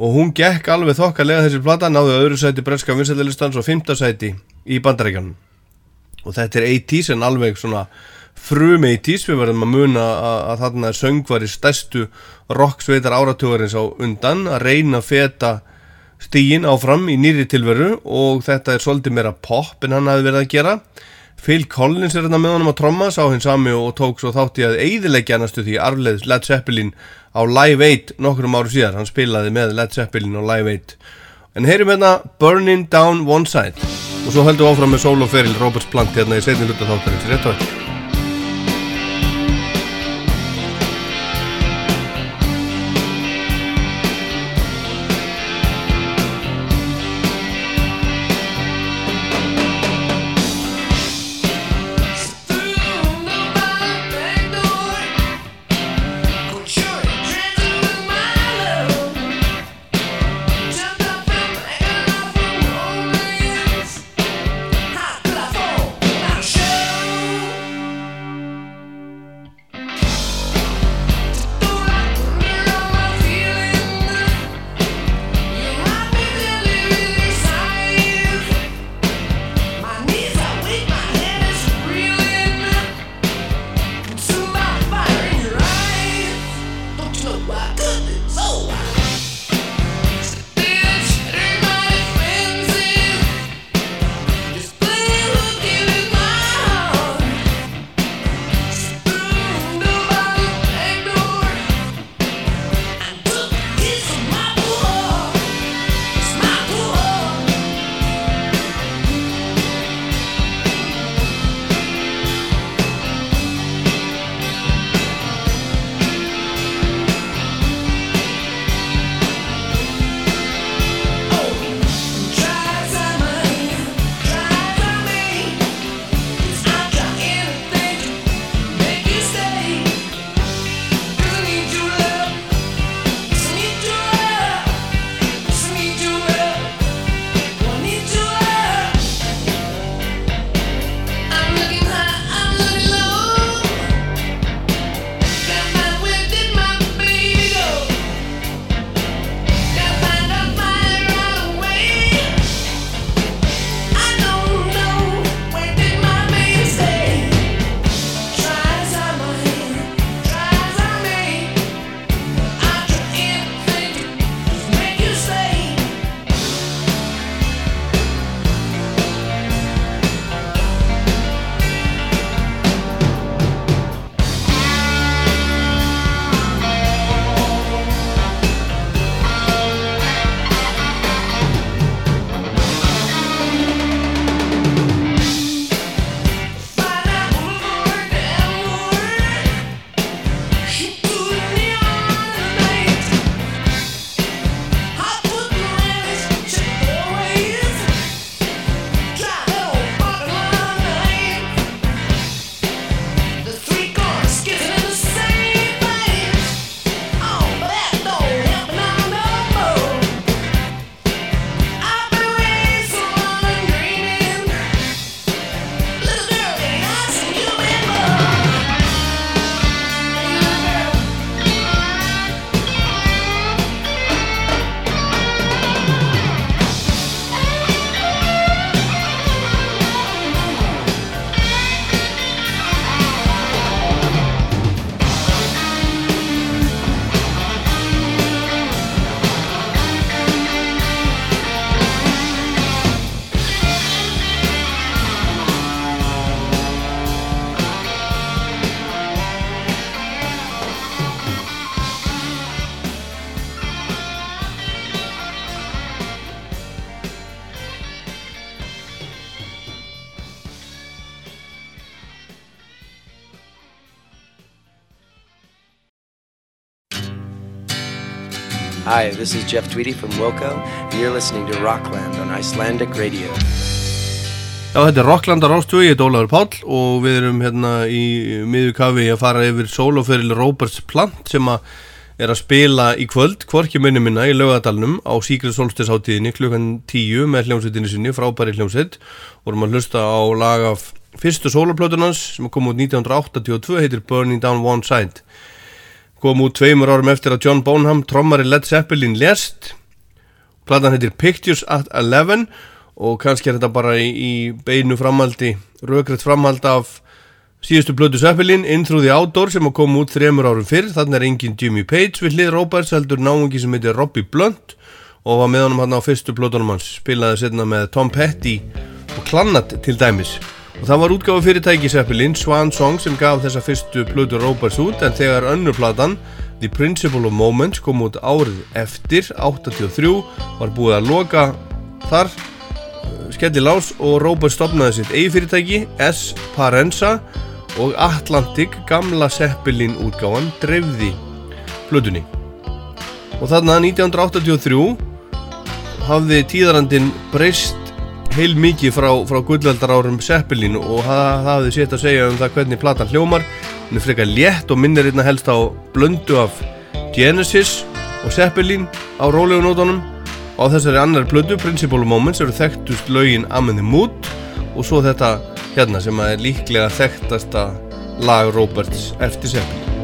og hún gekk alveg þokkalega þessi plata, náðu öðru sæti breska vinsættilistans og fymta sæti í bandarækjanum. Og þetta er 80's en alveg svona frum 80's, við verðum að muna að, að þarna er söngvari stærstu rocksveitar áratugarins á undan að reyna að feta stígin áfram í nýri tilveru og þetta er svolítið meira pop en hann hafi verið að gera Phil Collins er hérna með honum að tromma sá hinn sami og tók svo þátt í að eidilegja næstu því arleðs Led Zeppelin á Live 8 nokkrum áru síðar. Hann spilaði með Led Zeppelin á Live 8 en heyrim hérna Burning Down One Side. Og svo við áfram með soloferil Roberts Plant hérna í setni hluta þáttarins rétt og eftir Hi, this is Jeff Tweedy from Wilco, and you're listening to Rockland on Icelandic Radio. Já, þetta er Rockland á Rástvögi, ég er Ólaður Páll og við erum hérna í miður kafi að fara yfir soloferil Roberts Plant sem að er að spila í kvöld, hvorki minni minna í laugadalnum á Secret Solstice hátíðinni klukkan 10 með hljómsveitinni sinni, frábæri hljómsveit vorum að hlusta á lag af fyrstu soloplötunans sem kom út 1982 heitir Burning Down One Side kom út tveimur árum eftir að John Bonham trommari Led Zeppelin lest platan heitir Pictures at Eleven og kannski er þetta bara í, í beinu framaldi, rökriðt framhald af síðustu blödu Zeppelin In Through the Outdoor sem kom út þreymur árum fyrr, þannig er engin Jimmy Page við hlið Roberts heldur náungi sem heitir Robbie Blunt og var með honum hann á fyrstu blötunum hans, spilaði setna með Tom Petty og Klannat til dæmis og það var útgáfa fyrirtæki Seppelin, Swan Song sem gaf þessa fyrstu plötu Roberts út en þegar önnurplatan The Principle of Moments kom út árið eftir 83 var búið að loka þar skelli lás og Roberts stopnaði sitt eigi fyrirtæki S. Parenza og Atlantic gamla Seppelin útgáfan drefði plötunni og þarna 1983 hafði tíðarandin breyst heil mikið frá, frá gullveldar árum Seppelin og það hafði sétt að segja um það hvernig platan hljómar. Hún er frekar létt og minnir einna helst á blöndu af Genesis og Seppelin á rólegunótonum og á þessari annar blödu, Principle Moments eru þekktust lögin Amen the Mood og svo þetta hérna sem er líklega þekktasta lag Roberts eftir Seppelin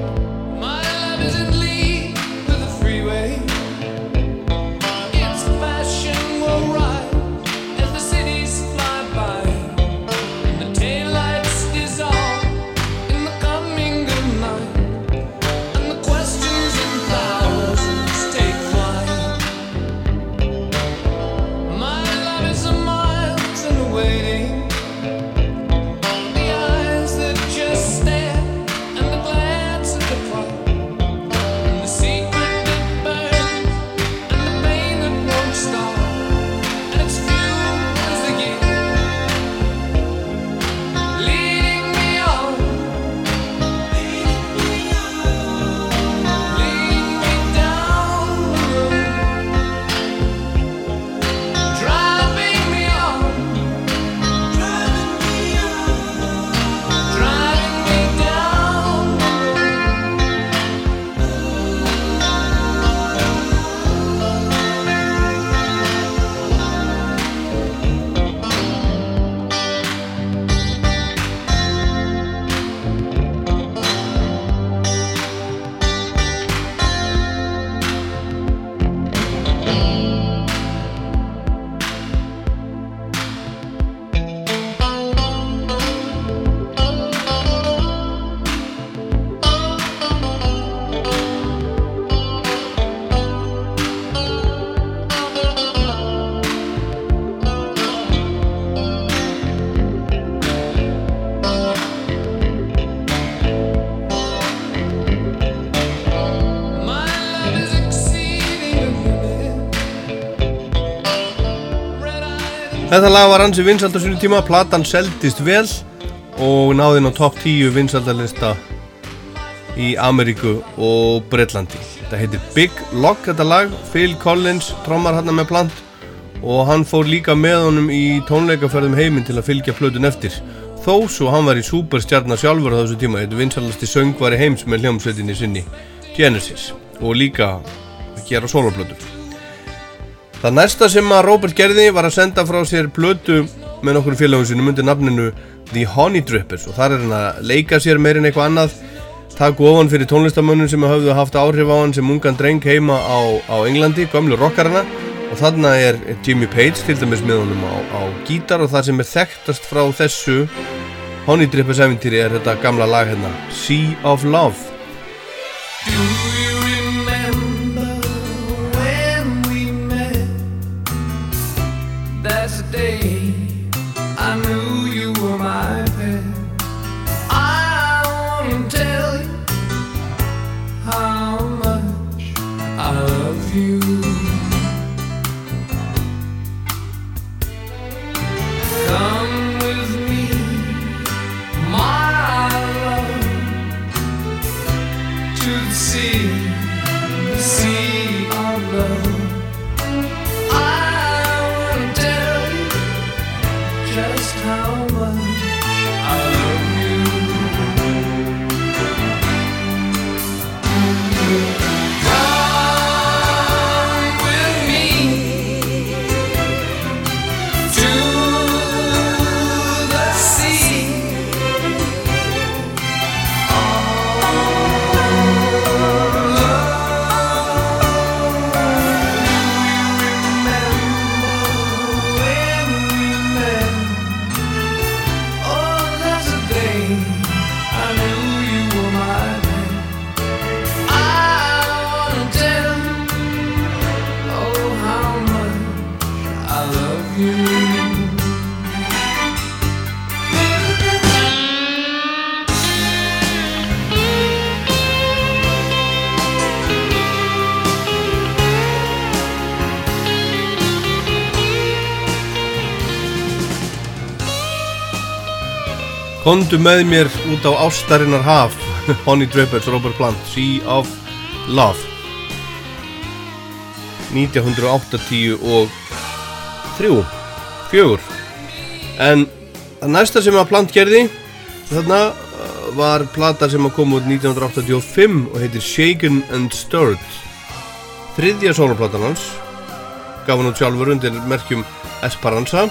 Þetta lag var hansi vinsalt á sunni tíma, platan seldist vel og náði inn á topp 10 vinsaldalista í Ameríku og Breitlandi. Þetta heitir Big Lock þetta lag, Phil Collins trommar hann með plant og hann fór líka með honum í tónleikaferðum heiminn til að fylgja plötun eftir. Þó svo hann var í superstjarnar sjálfur á þessu tíma, þetta vinsalasti söngvari heims með hljómsveitinni sinni Genesis og líka að gera soloplötur. Það næsta sem að Robert gerði var að senda frá sér blötu með nokkur félagum sínum undir nafninu The Honey Drippers. Og þar er hann að leika sér meirinn eitthvað annað takku ofan fyrir tónlistamönnum sem hafðu haft áhrif á hann sem ungan dreng heima á, á Englandi, gömlu rockarana. Og þarna er Jimmy Page til dæmis með honum á, á gítar og það sem er þekktast frá þessu Honey Drippers eventýri er þetta gamla lag hérna Sea of Love Kondu með mér út á ástarinnar haf Honey Drippers, Robert Plant Sea of Love. 1980 og 3 4 en það næsta sem að Plant gerði þarna uh, var plata sem að koma út 1985 og heitir Shaken and Stirred. Þriðja soloplatan hans gaf hann út sjálfur undir merkjum Esperanza.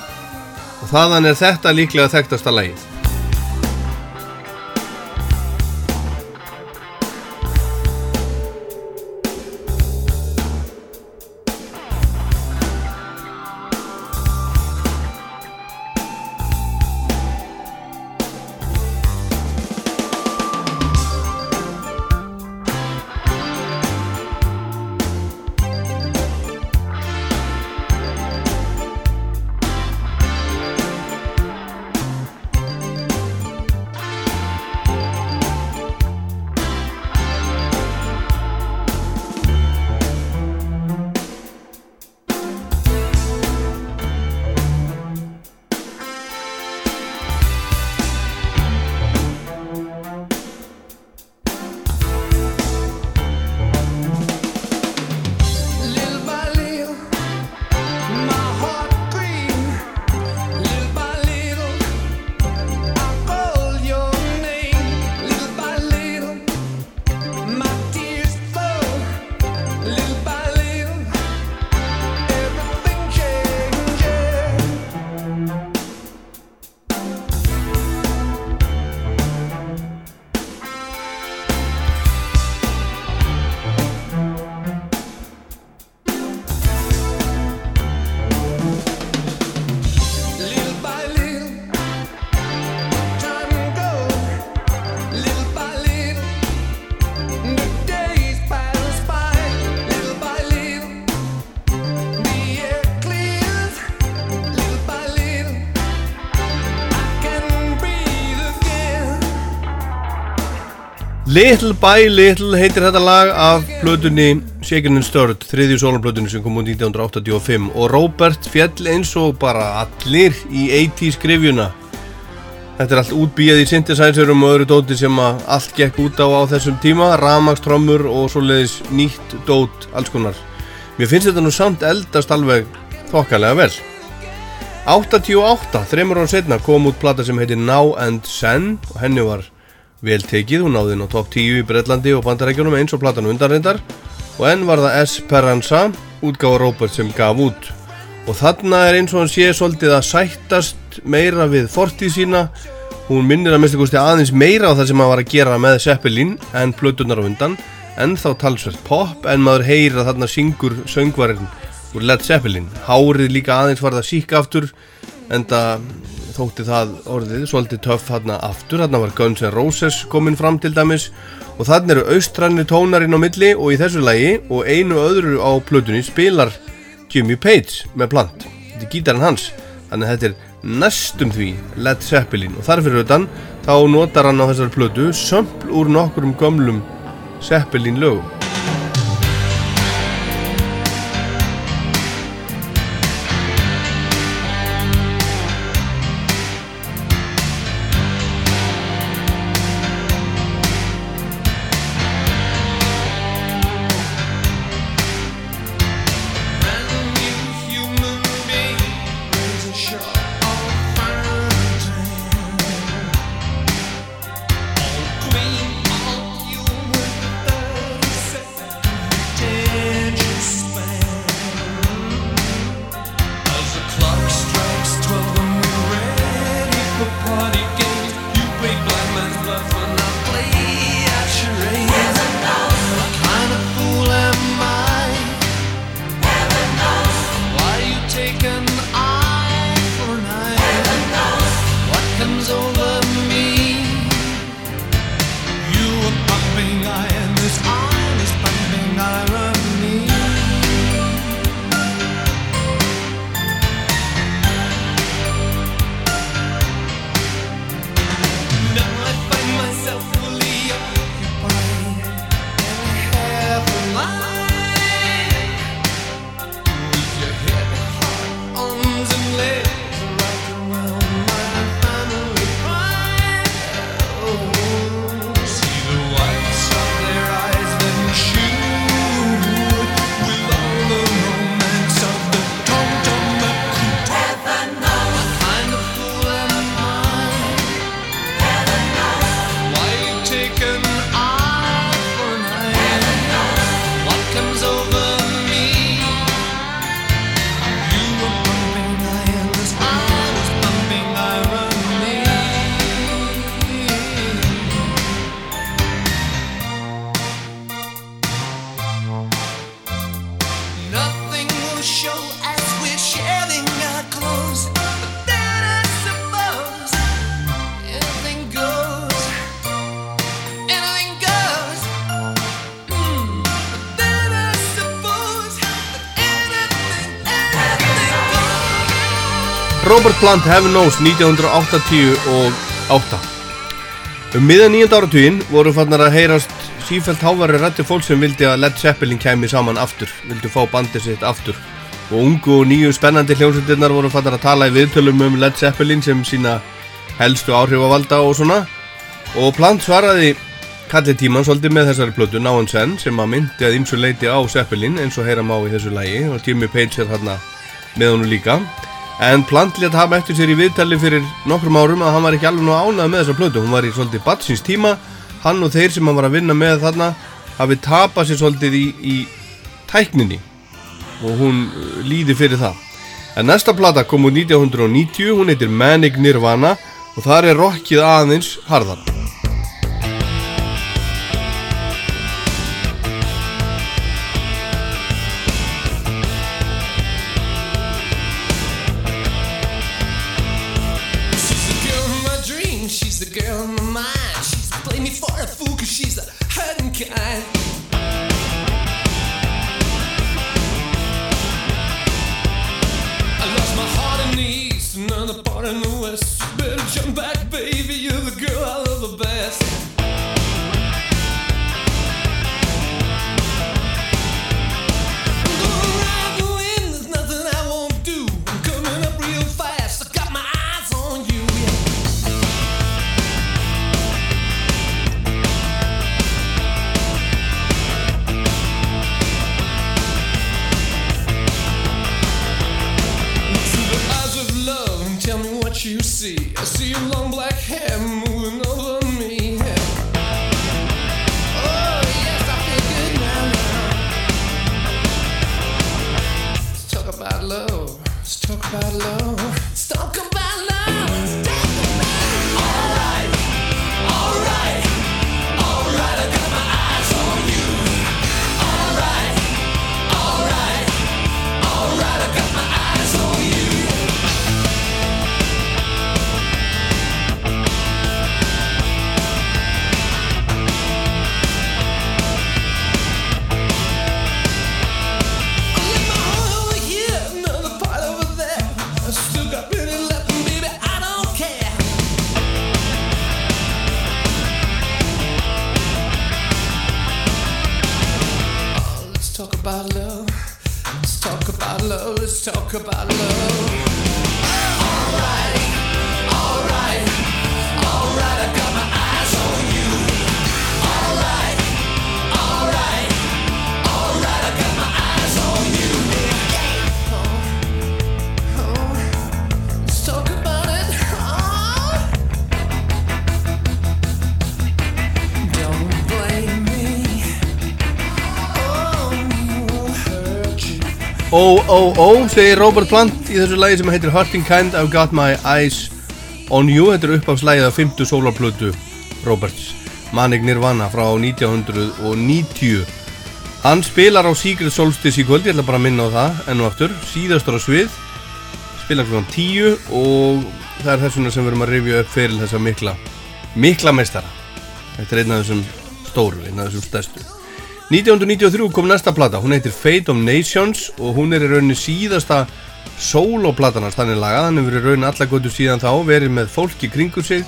Og þaðan er þetta líklega þekktasta lagið Little by Little heitir þetta lag af plötunni Shaken and Stirred, þriðju soloplötunni sem kom út 1985 og Robert fjell eins og bara allir í 80s grifjuna Þetta er allt útbíjað í synthesizerum og öðru dóti sem allt gekk út á á þessum tíma. Rafmagnströmmur og svoleiðis nýtt dót alls konar. Mér finnst þetta nú samt eldast alveg þokkalega vel. 88, þreymur ára setna kom út plata sem heitir Now and Sen og henni var vel tekið, hún náði inn á top 10 í Breitlandi og Bandarækjunum eins og platan undanreyndar og enn var það Esperanza útgáfa Robert sem gaf út. Og þarna er eins og hann sé svolítið að sættast meira við fortíð sína. Hún minnir að minnstu kosti aðeins meira á það sem hann var að gera með Zeppelin en plötunar á undan. En þá talsvert pop en maður heyra þarna syngur söngvarinn úr Led Zeppelin. Hárið líka aðeins var það sík aftur en það þótti það orðið svolítið töff þarna aftur. Þarna var Guns N' Roses kominn fram til dæmis. Og þarna eru austranni tónarinn á milli og í þessu lagi og einu öðru á plötunni spilar Jimmy Page með plant. Þetta er gítarinn hans. Þannig að þetta er næstum því Led Zeppelin. Og þarfir utan þá notar hann á þessar plötu sömpl úr nokkurum gömlum Zeppelin lögum Robert Plant Heaven Knows 1988 Um miðan nýjönda áratuginn voru fannar að heyrast sífælt hávari rætti fólk sem vildi að Led Zeppelin kemi saman aftur vildi fá bandið sitt aftur. Og ungu og nýju spennandi hljómsveitirnar voru fannar að tala í viðtölum um Led Zeppelin sem sína helstu áhrifavalda og svona. Og Plant svaraði kallið tíman svolítið með þessari plötu Now and Then sem að myndi að ymsu leiti á Zeppelin eins og heyra má í þessu lægi og Jimmy Page er þarna með honum líka en Plant létt hafa eftir sér í viðtali fyrir nokkrum árum að hann var ekki alveg nú ánað með þessa plötu. Hún var í svolítið batsins tíma. Hann og þeir sem hann var að vinna með þarna hafi tapað sér svolítið í, í tækninni. Og hún uh, líði fyrir það. En næsta plata kom úr 1990 hún heitir Manic Nirvana. Og þar er rockið aðeins harðan about love. Ó, ó, ó, segir Robert Plant í þessu lagi sem heitir Hurting Kind I've Got My Eyes On You. Þetta er uppáfslægið af 50 sólarplötu Roberts. Manic Nirvana frá 1990 Hann spilar á Secret Solstice í kvöld ég ætla bara að minna á það enn og aftur. Síðastur á svið spilar klokkan 10 og það er þessuna sem við erum að rifja upp fyrir þessa mikla mikla meistara. Þetta er einn af þessum stóru, einn af þessum stærstu 1993 kom næsta plata, hún heitir Fate of Nations og hún er í rauninni síðasta sólóplatanars þannig lagað, hann hefur í rauninni alla götu síðan þá verið með fólk í kringu sig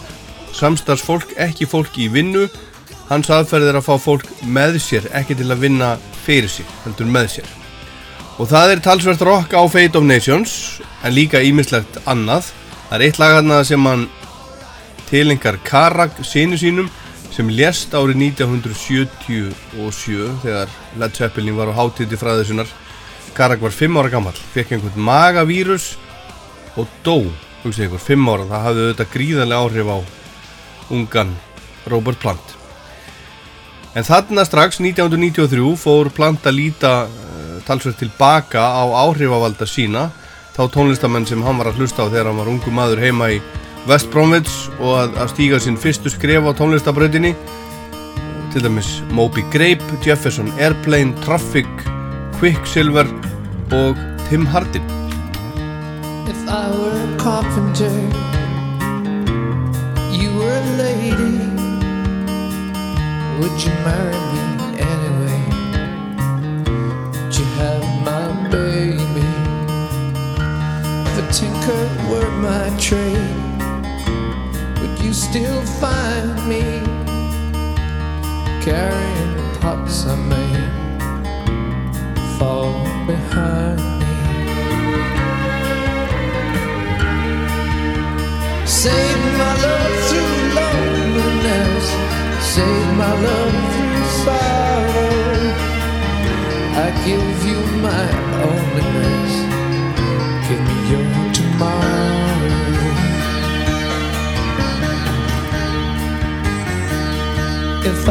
samstarfsfólk, ekki fólk í vinnu. Hans aðferð er að fá fólk með sér, ekki til að vinna fyrir sig, heldur með sér. Og það er talsvert rock á Fate of Nations en líka ímislegt annað. Það er eitt lag hann sem hann tilengar Karag sinu sínum sem lést árið 1977 þegar Led Zeppelin var á hátíti fræðisunar. Karag var 5 ára gammal fekk einhvern magavírus og dó hugsið ykkur, 5 ára. Það hafði auðvitað gríðarlega áhrif á ungan Robert Plant. En þarna strax 1993 fór Plant að líta uh, talsvert tilbaka á áhrifavalda sína. Þá tónlistamenn sem hann var að hlusta á þegar hann var ungu maður heima í West Bromwich og að, að stíga sinn fyrstu skref á tónlistabrautinni til dæmis Moby Grape, Jefferson Airplane, Traffic, Quicksilver og Tim Hardin If I were a carpenter, you were a lady, would you marry me anyway? Would you have my baby? The tinker were my trade, you still find me carrying pots I made fall behind me? Save my love through loneliness, save my love through sorrow. I give you my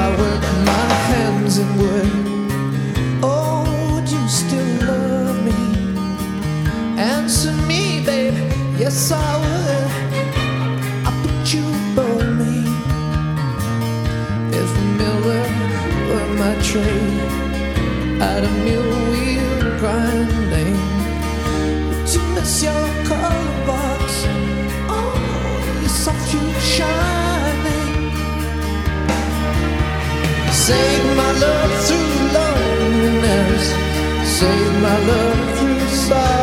I work my hands in wood, oh, would you still love me? Answer me. Yes, I would. I put you me. If miller were my trade, I'd mill Save my love through loneliness. Save my love through sorrow.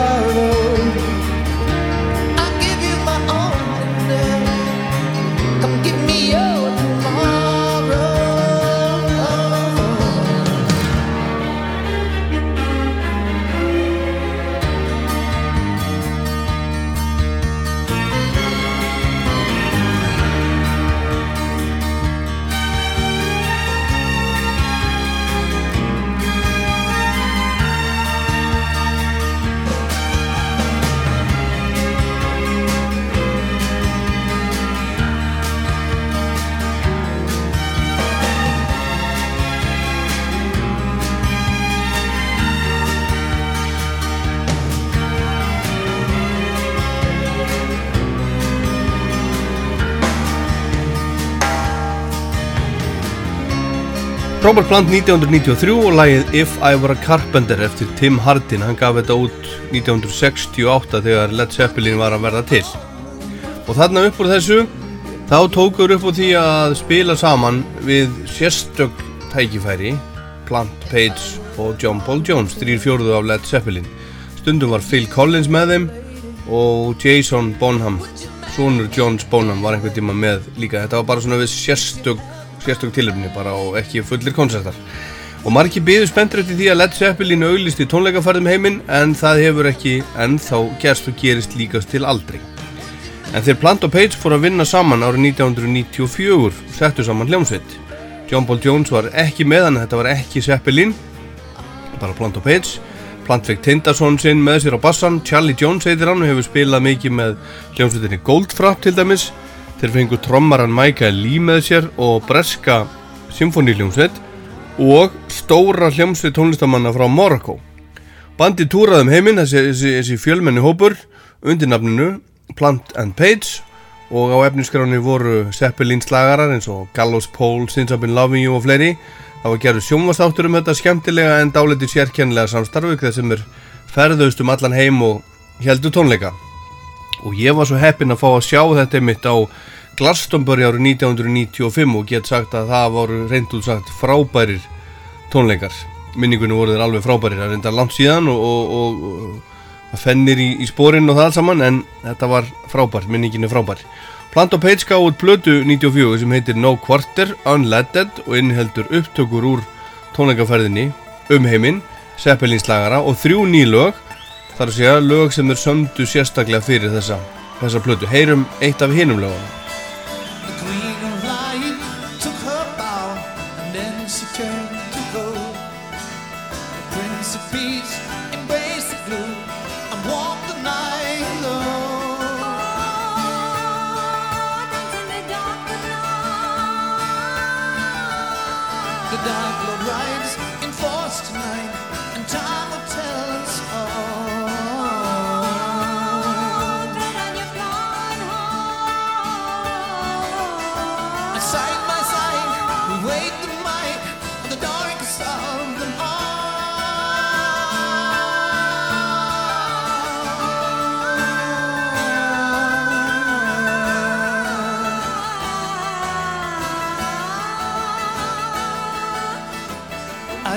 Robert Plant 1993 og lagið If I Were a Carpenter eftir Tim Hardin. Hann gaf þetta út 1968 þegar Led Zeppelin var að verða til. Og þarna upp úr þessu þá tókur upp úr því að spila saman við sérstök tækifæri Plant, Page og John Paul Jones þrýr fjóruðu af Led Zeppelin. Stundum var Phil Collins með þeim og Jason Bonham sonur Johns Bonham var einhvern tíma með líka. Þetta var bara svona við sérstök sérstök tilöfni bara og ekki fullir koncertar og margir byðu spenntur eftir því að Led Zeppelin auglist í tónleikaferðum heiminn en það hefur ekki ennþá gerst og gerist líkast til aldrei en þeir Plant og Page fór að vinna saman árið 1994 settu saman hljómsveit. John Paul Jones var ekki með hann þetta var ekki Zeppelin bara Plant og Page. Plant fekk Tindarsson sinn með sér á bassan Charlie Jones heitir hann og hefur spilað mikið með hljómsveitinni Goldfrapp til dæmis Þeir fengu trommaran Michael Lee með sér og breska symfóníljómsveit og stóra hljómsveit tónlistamanna frá Morocco. Bandi túraði um heiminn, þessi, þessi, þessi fjölmenni hópur, undir nafninu Plant and Page og á efniskráni voru Zeppelin slagarar eins og Gallows Pole, Since I've Been Loving You og fleiri. Það var gerður sjónvastáttur um þetta skemmtilega en dáliti sérkennilega samstarfið þegar sem er ferðaust um allan heim og heldur tónleika og ég var svo heppinn að fá að sjá þetta mitt á Glastonbury árið 1995 og get sagt að það voru reynd út sagt frábærir tónleikar. Minningunum voru þeir alveg frábærir. Það er reynda langt síðan og, og, og, og það fennir í, í spórinn og það allt saman en þetta var frábær, minningin er frábær. Plant og Page gaf út blödu 94 sem heitir No Quarter Unleaded og innheldur upptökur úr tónleikaferðinni um heiminn Zeppelin slagara og þrjú nýlög þar að segja lög sem er sömdu sérstaklega fyrir þessa, þessa plötu. Heyrum eitt af hinum lögunum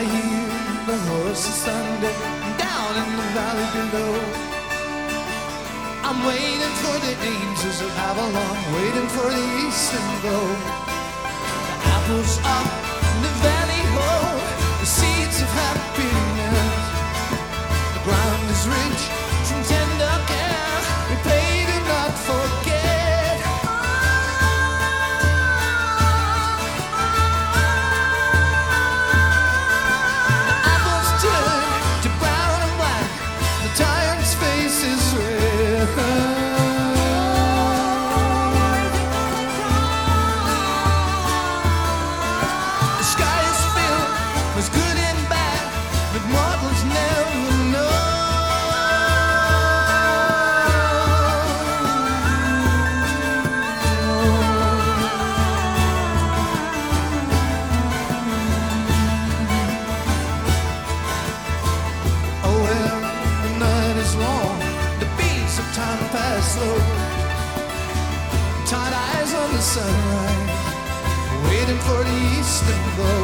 I hear the horses thunder down in the valley below. I'm waiting for the angels of Avalon, waiting for the eastern glow. The apples up in the valley, oh, the seeds of happiness. The ground is rich. Sunrise, waiting for the eastern glow.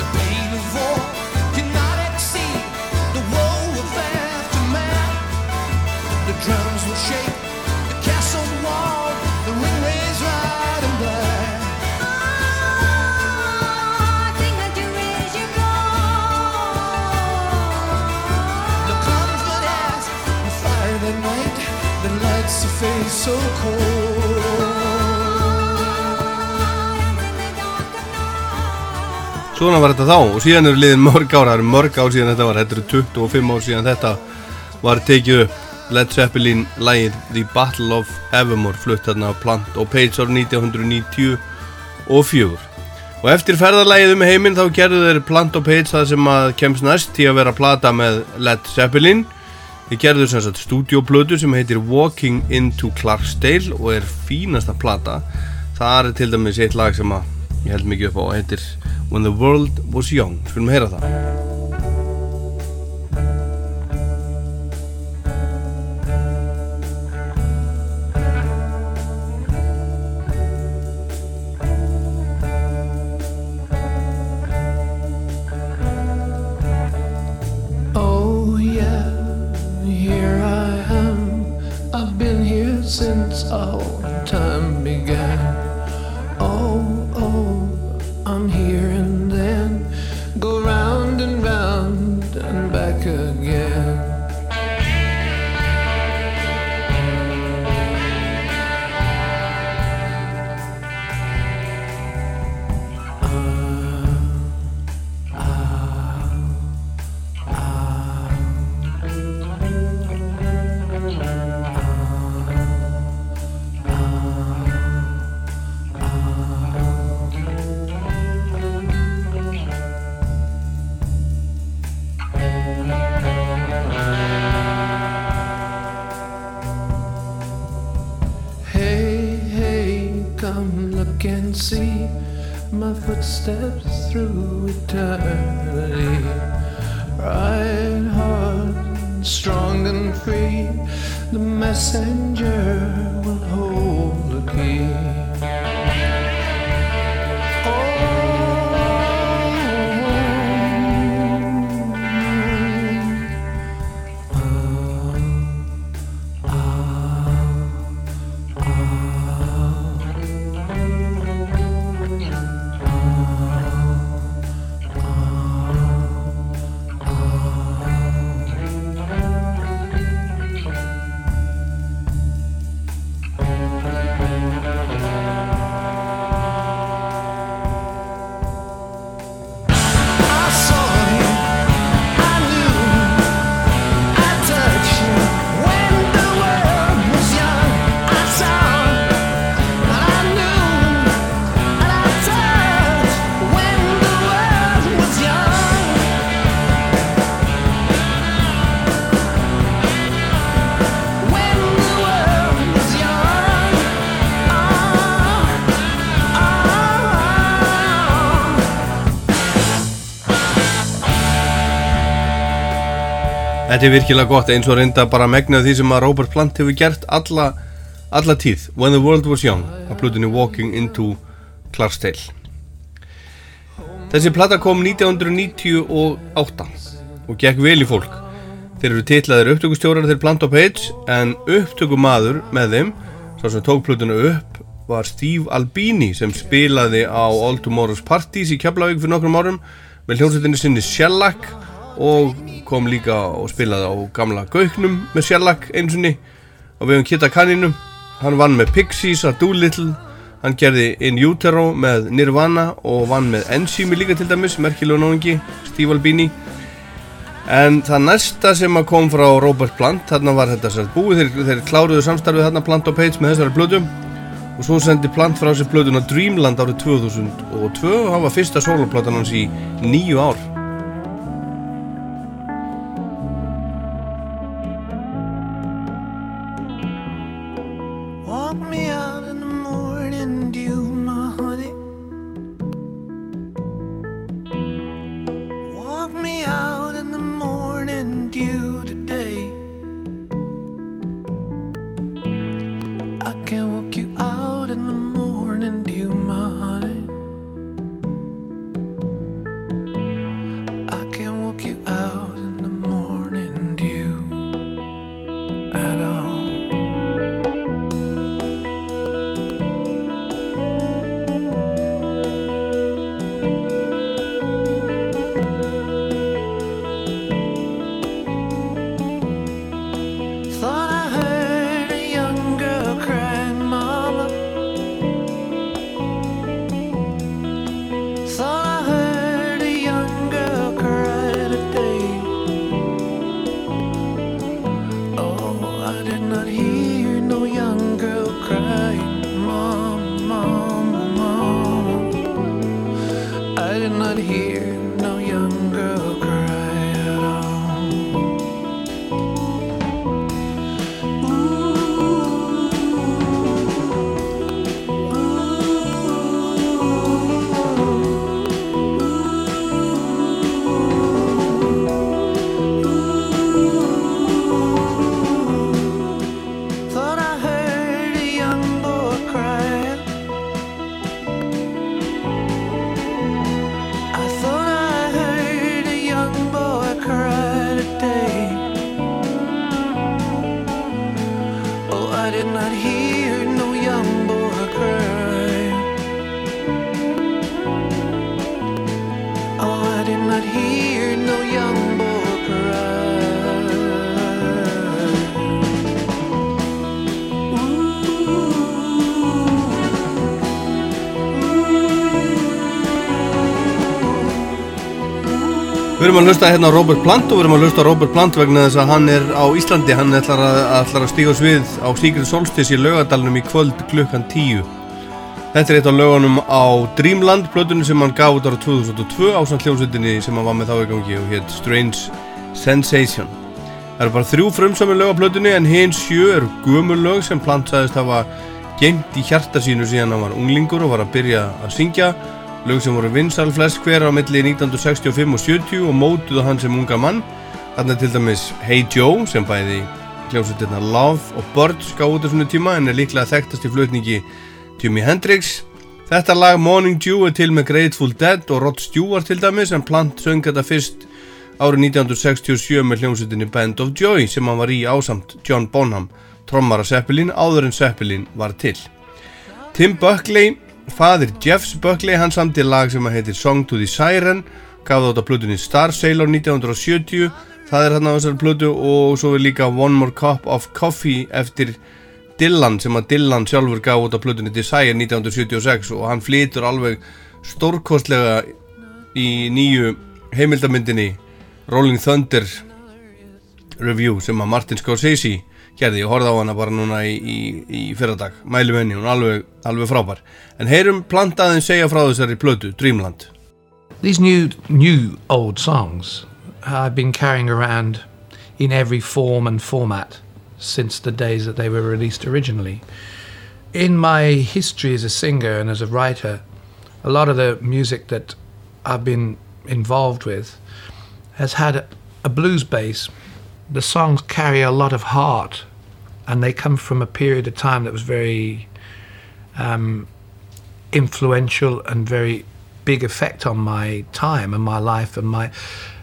The pain of war cannot exceed the woe of aftermath. The drums will shake, the castle wall, the ring raised right and black. The comfort as we fire the night that lights the face so cold. Svona var þetta þá og síðan eru liðin mörg ára, það eru mörg ár síðan þetta var, þetta eru 25 ár síðan þetta var tekið upp. Led Zeppelin lægið The Battle of Evermore flutt þarna á Plant og Page árið 1994 og eftir ferðarlægið um heiminn þá gerðu þeir Plant og Page það sem að kemst næst til að vera að plata með Led Zeppelin. Þeir gerðu sem sagt stúdioplötu sem heitir Walking into Clarksdale og er fínasta plata. Það er til dæmis eitt lag sem að ég held mikið upp á og heitir When the World Was Young. Skulum heyra það my footsteps through eternity. Right hard, strong and free, the messenger will hold the key. Þetta er virkilega gott eins og reynda bara megna því sem að Robert Plant hefur gert alla, alla tíð. When the World Was Young að plötunni Walking into Clarksdale. Þessi plata kom 1998 og gekk vel í fólk. Þeir eru titlaðir upptökustjórar til Plant og Page en upptökumadur með þeim, sá sem tók plötuna upp, var Steve Albini sem spilaði á All Tomorrow's Parties í Keflavík fyrir nokkrum árum með hljómsveitinni sinni Shellac og kom líka og spilaði á gamla Gauknum með Shellac eins og við höfum Kitta Kaninu hann vann með Pixies að Doolittle. Hann gerði In Utero með Nirvana og vann með Enzyme líka til dæmis merkilegu náðingi, Steve Albini. En það næsta sem að kom frá Robert Plant þarna var þetta sér búið, þeir, þeir kláruðu samstarfið þarna Plant og Page með þessari blödu og svo sendi Plant frá sér blöduna Dreamland árið 2002 og hann var fyrsta soloplatan hans í nýju ár erum að hlusta hérna Robert Plant og við erum að hlusta Robert Plant vegna þess að hann er á Íslandi, hann ætlar að, að stíga svið á Secret Solstice í laugadalunum í kvöld klukkan 10. Þetta er eitt af lögunum á Dreamland, plötunni sem hann gaf út ára 2002 á samt hljómsveitinni sem hann var með þá í gangi og hétt Strange Sensation. Það eru bara þrjú frumsami lög á plötunni en hins sjö eru gömul lög sem Plant sagðist hafa geimt í hjarta sínu síðan hann var unglingur og var að byrja að syngja lög sem voru vinsal flest hver á milli 1965 og 70 og mótuðu hann sem unga mann. Þarna til dæmis Hey Joe sem bæði hljómsveitirna Love og Birds gáði út á svona tíma en er líklega þekktast í flutningi Jimi Hendrix. Þetta lag Morning Dew er til með Grateful Dead og Rod Stewart til dæmis en Plant söng þetta fyrst árið 1967 með hljómsveitinni Band of Joy sem hann var í ásamt John Bonham trommara Zeppelin áður en Zeppelin var til. Tim Buckley Fadir Jeffs Buckley hann samti lag sem að heitir Song to the Siren gaf það út á plutunni Star Sailor 1970 það er hann á þessari plutu og svo er líka One More Cup of Coffee eftir Dylan sem að Dylan sjálfur gaf út á plutunni Desire 1976 og hann flytur alveg stórkostlega í nýju heimildamyndinni Rolling Thunder review sem að Martin Scorsese gerði, ég horfði á hana bara núna í, í, í fyrradag, mælum henni, hún er alveg, alveg frábær en heyrum plantaðin segja frá þessari plötu, Dreamland These new, new old songs I've been carrying around in every form and format since the days that they were released originally. In my history as a singer and as a writer, a lot of the music that I've been involved with has had a, a blues base. The songs carry a lot of heart and they come from a period of time that was very um, influential and very big effect on my time and my life and my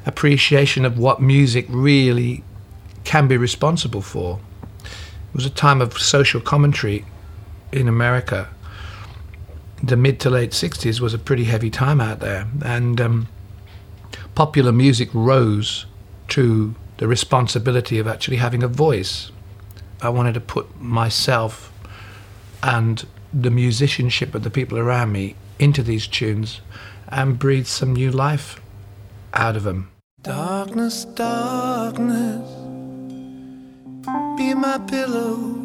appreciation of what music really can be responsible for. It was a time of social commentary in America. The mid to late 60s was a pretty heavy time out there, and um, popular music rose to the responsibility of actually having a voice. I wanted to put myself and the musicianship of the people around me into these tunes and breathe some new life out of them. Darkness, darkness, be my pillow.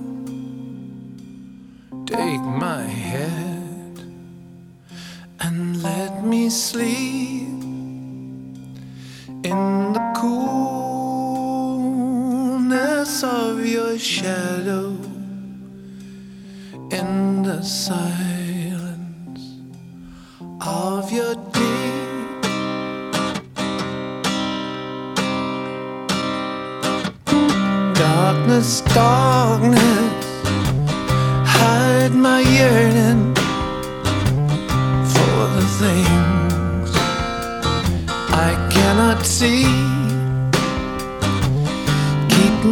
Take my head and let me sleep in the coolness of your shadow, in the silence of your deep. Darkness, darkness, hide my yearning for the things I cannot see.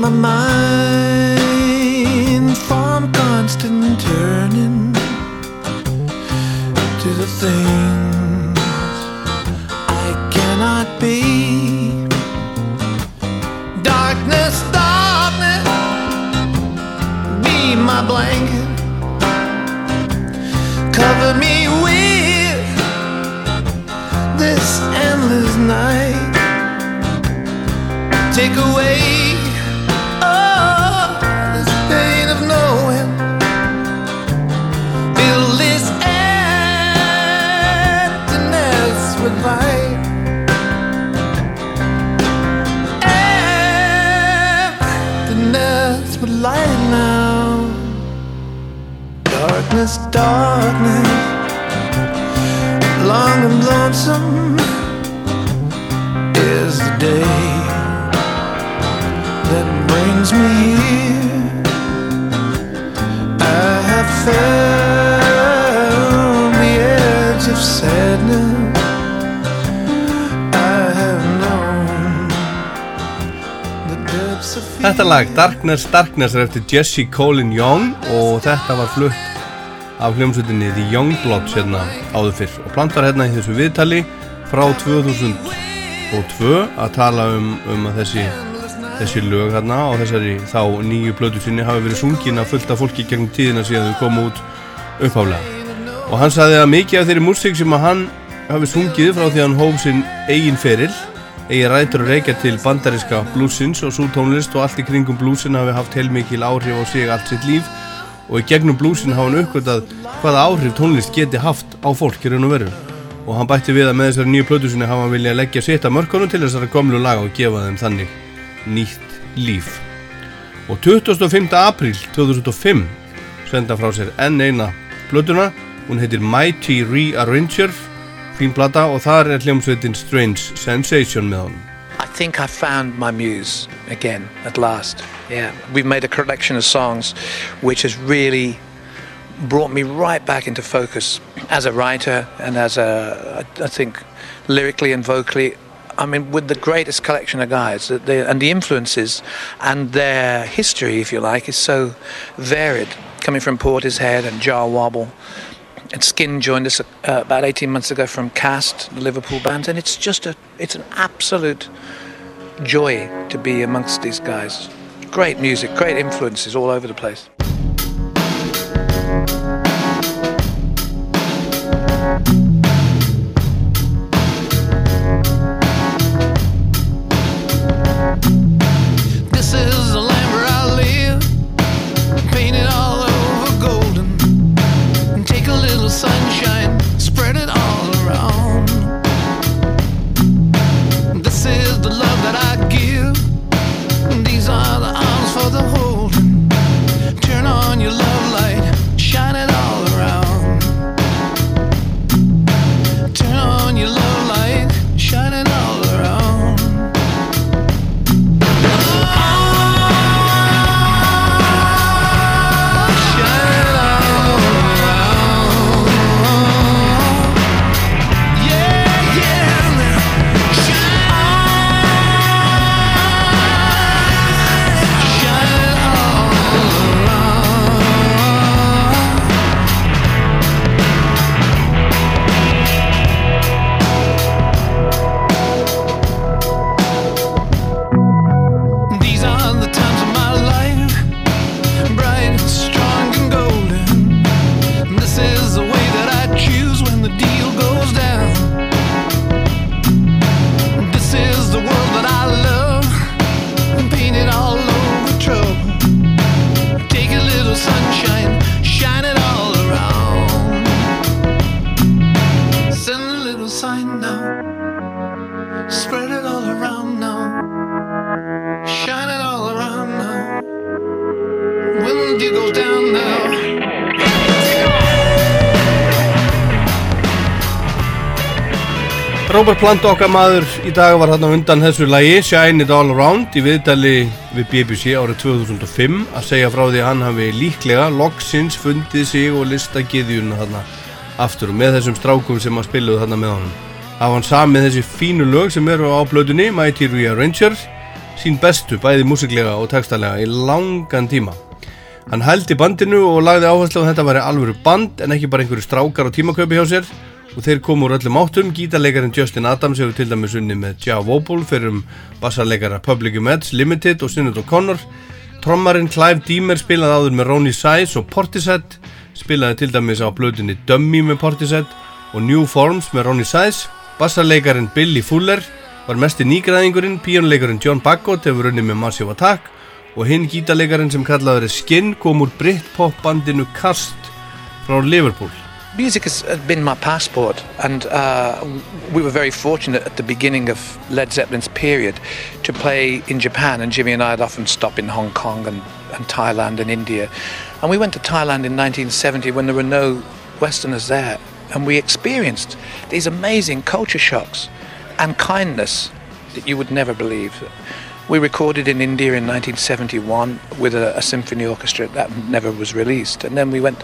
My mind. From constant turning to the things Þetta lag Darkness Darkness er eftir Jesse Colin Young og þetta var flutt af hljómsveitinni The Youngbloods hérna áður fyrr og plant var hérna í þessu viðtali frá 2002 að tala um, um að þessi þessi lög hérna á þessari þá nýju blödu sinni hafi verið sungin að fullta fólki gegnum tíðina síðan þau komu út upphálega og hann sagði að mikið af þeirri músík sem að hann hafi sungið frá því að hann hóf sinn eigin feril eigi rætur að reykja til bandariska bluesins og svo tónlist og allt í kringum bluesin hafi haft heilmikil áhrif á sig allt sitt líf. Og í gegnum bluesin hafa hann uppgötað hvaða áhrif tónlist geti haft á fólk í raun og veru. Og hann bætti við að með þessari nýju plötu sinni hafa hann viljað leggja sitt að mörkunum til þessari komlu laga og gefa þeim þannig nýtt líf. Og 25. apríl 2005 senda frá sér enn eina plötuna. Hún heitir Mighty Rearranger fín og þar er hljómsveitin Strange Sensation með honum I think I found my muse again at last. Yeah, we've made a collection of songs which has really brought me right back into focus as a writer and as a, I think, lyrically and vocally. I mean, with the greatest collection of guys, they, and the influences and their history, if you like, is so varied. Coming from Portishead and Jar Wobble, and Skin joined us uh, about 18 months ago from Cast, the Liverpool band, and it's just a, it's an absolute joy to be amongst these guys. Great music, great influences all over the place. Robert Plant okkar maður í dag var hann á undan þessu lagi Shine It All Around í viðdali við BBC árið 2005 að segja frá því að hann hafi líklega loksins fundið sig og lista giðjuna þarna aftur og með þessum strákum sem að spiluðu þarna með honum. Af hann samið þessi fínu lög sem eru á blöðunni Mighty Rearranger sín bestu bæði músiklega og textalega í langan tíma. Hann hældi bandinu og lagði áherslu að þetta væri alvöru band en ekki bara einhverju strákar á tímaköpi hjá sér og þeir komu úr öllum áttum, gítarleikarin Justin Adams hefur til dæmis unni með Jah Wobble fyrir um bassarleikara Public Image Limited og Sinead O'Connor trommarinn Clive Deemer spilaði áður með Ronnie Size og Portishead spilaði til dæmis á blöðinni Dummy með Portishead og New Forms með Ronnie Size bassarleikarin Billy Fuller var mesti nýgræðingurinn, píjónleikarin John Bagot hefur unni með Massive Attack og hinn gítarleikarin sem kallaður er Skin kom úr Britpop bandinu Cast frá Liverpool Music has been my passport, and uh, we were very fortunate at the beginning of Led Zeppelin's period to play in Japan. And Jimmy and I had often stop in Hong Kong and, and Thailand and India. And we went to Thailand in 1970 when there were no Westerners there, and we experienced these amazing culture shocks and kindness that you would never believe. We recorded in India in 1971 with a, a, symphony orchestra that never was released. And then we went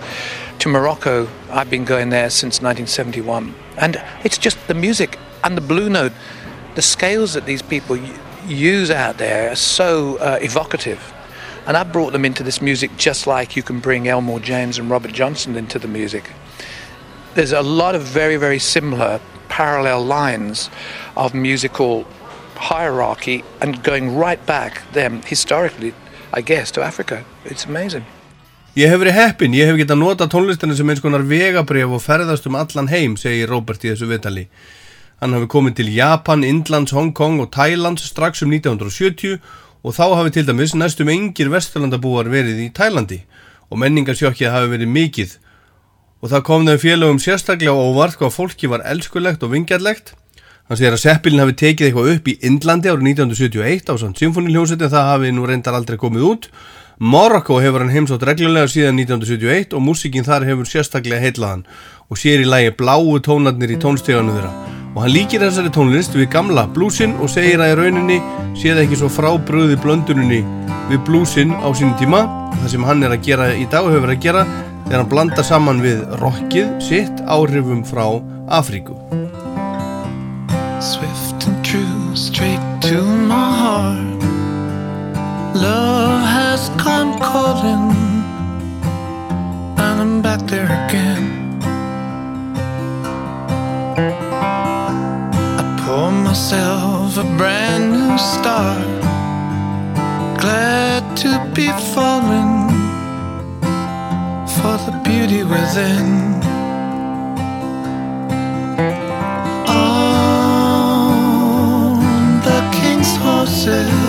to Morocco. I've been going there since 1971. And it's just the music and the blue note, the scales that these people use out there are so uh, evocative. And I brought them into this music just like you can bring Elmore James and Robert Johnson into the music. There's a lot of very, very similar parallel lines of musical hierarchy and going right back them historically, I guess, to Africa. It's amazing. Ég hef verið heppin, ég hef getað nota tónlistinu sem eins konar vegabref og ferðast um allan heim, segir Robert í þessu vitali. Hann hafi komið til Japan, Indlands, Hong Kong og Thailands strax um 1970 og þá hafi til dæmis næstum engir vesturlandabúar verið í Thælandi og menningarsjokkið hafi verið mikið og það kom þeim félagum sérstaklega óvart hvað fólki var elskulegt og vingjarlegt Hann segir að Seppilin hafi tekið eitthvað upp í Indlandi árið 1971 á symfóniljósetin það hafi nú reyndar aldrei komið út. Morocco hefur hann heimsótt reglulega síðan 1971 og músikinn þar hefur sérstaklega heitlaðan og sér í lægi bláu tónarnir í tónsteganu þeirra. Og hann líkir þessari tónlist við gamla blúsin og segir að í rauninni sé það ekki svo frábröði blönduninni við blúsin á sínum tíma. Það sem hann er að gera í dag hefur að gera er að blanda saman við rockið sitt áhrifum frá Afríku. Swift and true, straight to my heart. Love has come calling, and I'm back there again. I pour myself a brand new start, glad to be falling for the beauty within. Horses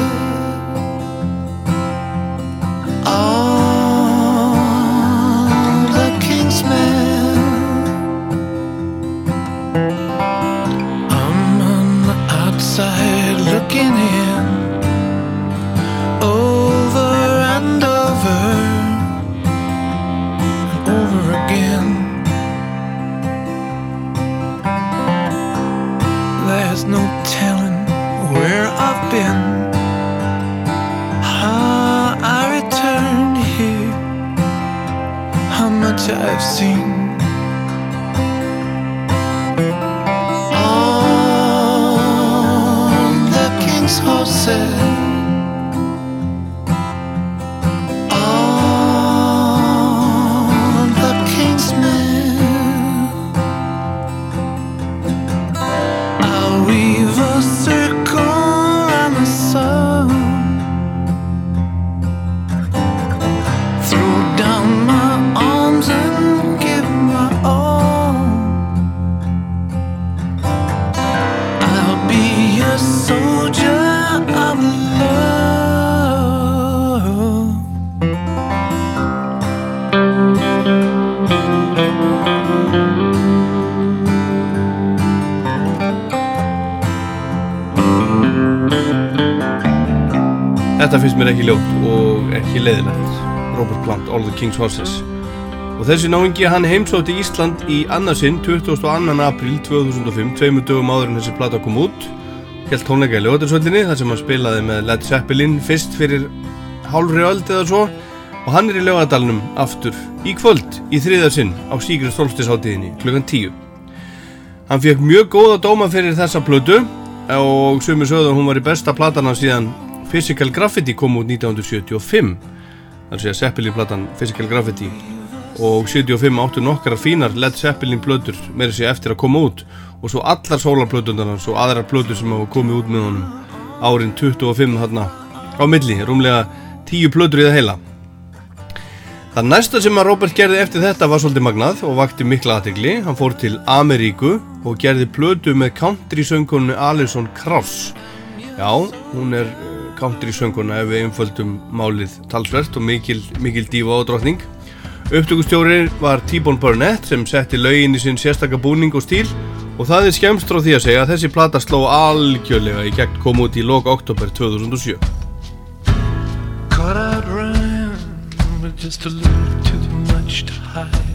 much I've seen. On the king's horses. Þetta finnst mér ekki ljótt og ekki leiðilegt. Robert Plant, All the King's Horses og þessi náingi hann heimsótti Ísland í annarsinn 22. april 2005 tveimur dögum áður en þessi plata kom út helt tónleika í Ljóðarsvöldinni þar sem hann spilaði með Led Zeppelin fyrst fyrir hálfri öld eða svo og hann er í Ljóðardalunum aftur í kvöld í þriðarsinn á Sigrid Stolstisháttíðinni klukkan 10 Hann fekk mjög góða dóma fyrir þessa plötu og sumir sögðu að hún var í besta platana síðan Physical Graffiti kom út 1975 þannig að segja Zeppelin platan Physical Graffiti og 75 áttu nokkara fínar Led Zeppelin plötur með þessi eftir að koma út og svo allar sólarplötunar og aðrar plötur sem hafa komið út með honum árin 25 þarna á milli, rúmlega 10 plötur í það heila Það næsta sem að Robert gerði eftir þetta var svolítið magnað og vakti mikla aðtegli. Hann fór til Ameríku og gerði plötu með country söngkonu Alison Krauss. Já, hún er country söngkona ef við einföldum málið talsvert og mikil, mikil dífa og drotning. Upptökustjóri var T-Bone Burnett sem setti laugin í sinn sérstakka búning og stíl og það er skemst frá því að segja að þessi plata sló algjörlega í gegn kom út í lok oktober 2007. Caught out running with just a little too much to hide.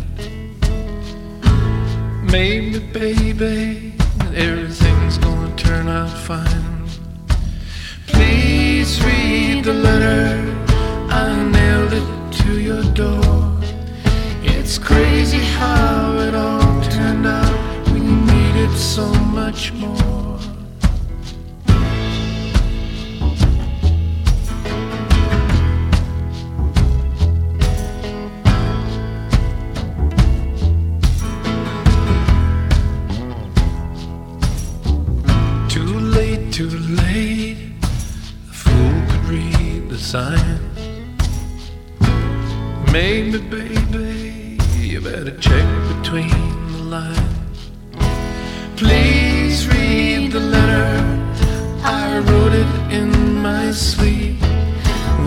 Maybe, baby, everything's gonna turn out fine. Please read the letter. I nailed it to your door. It's crazy how it all turned out. We needed so much more. Read. Maybe, baby, you better check between the lines. Please read the letter. I wrote it in my sleep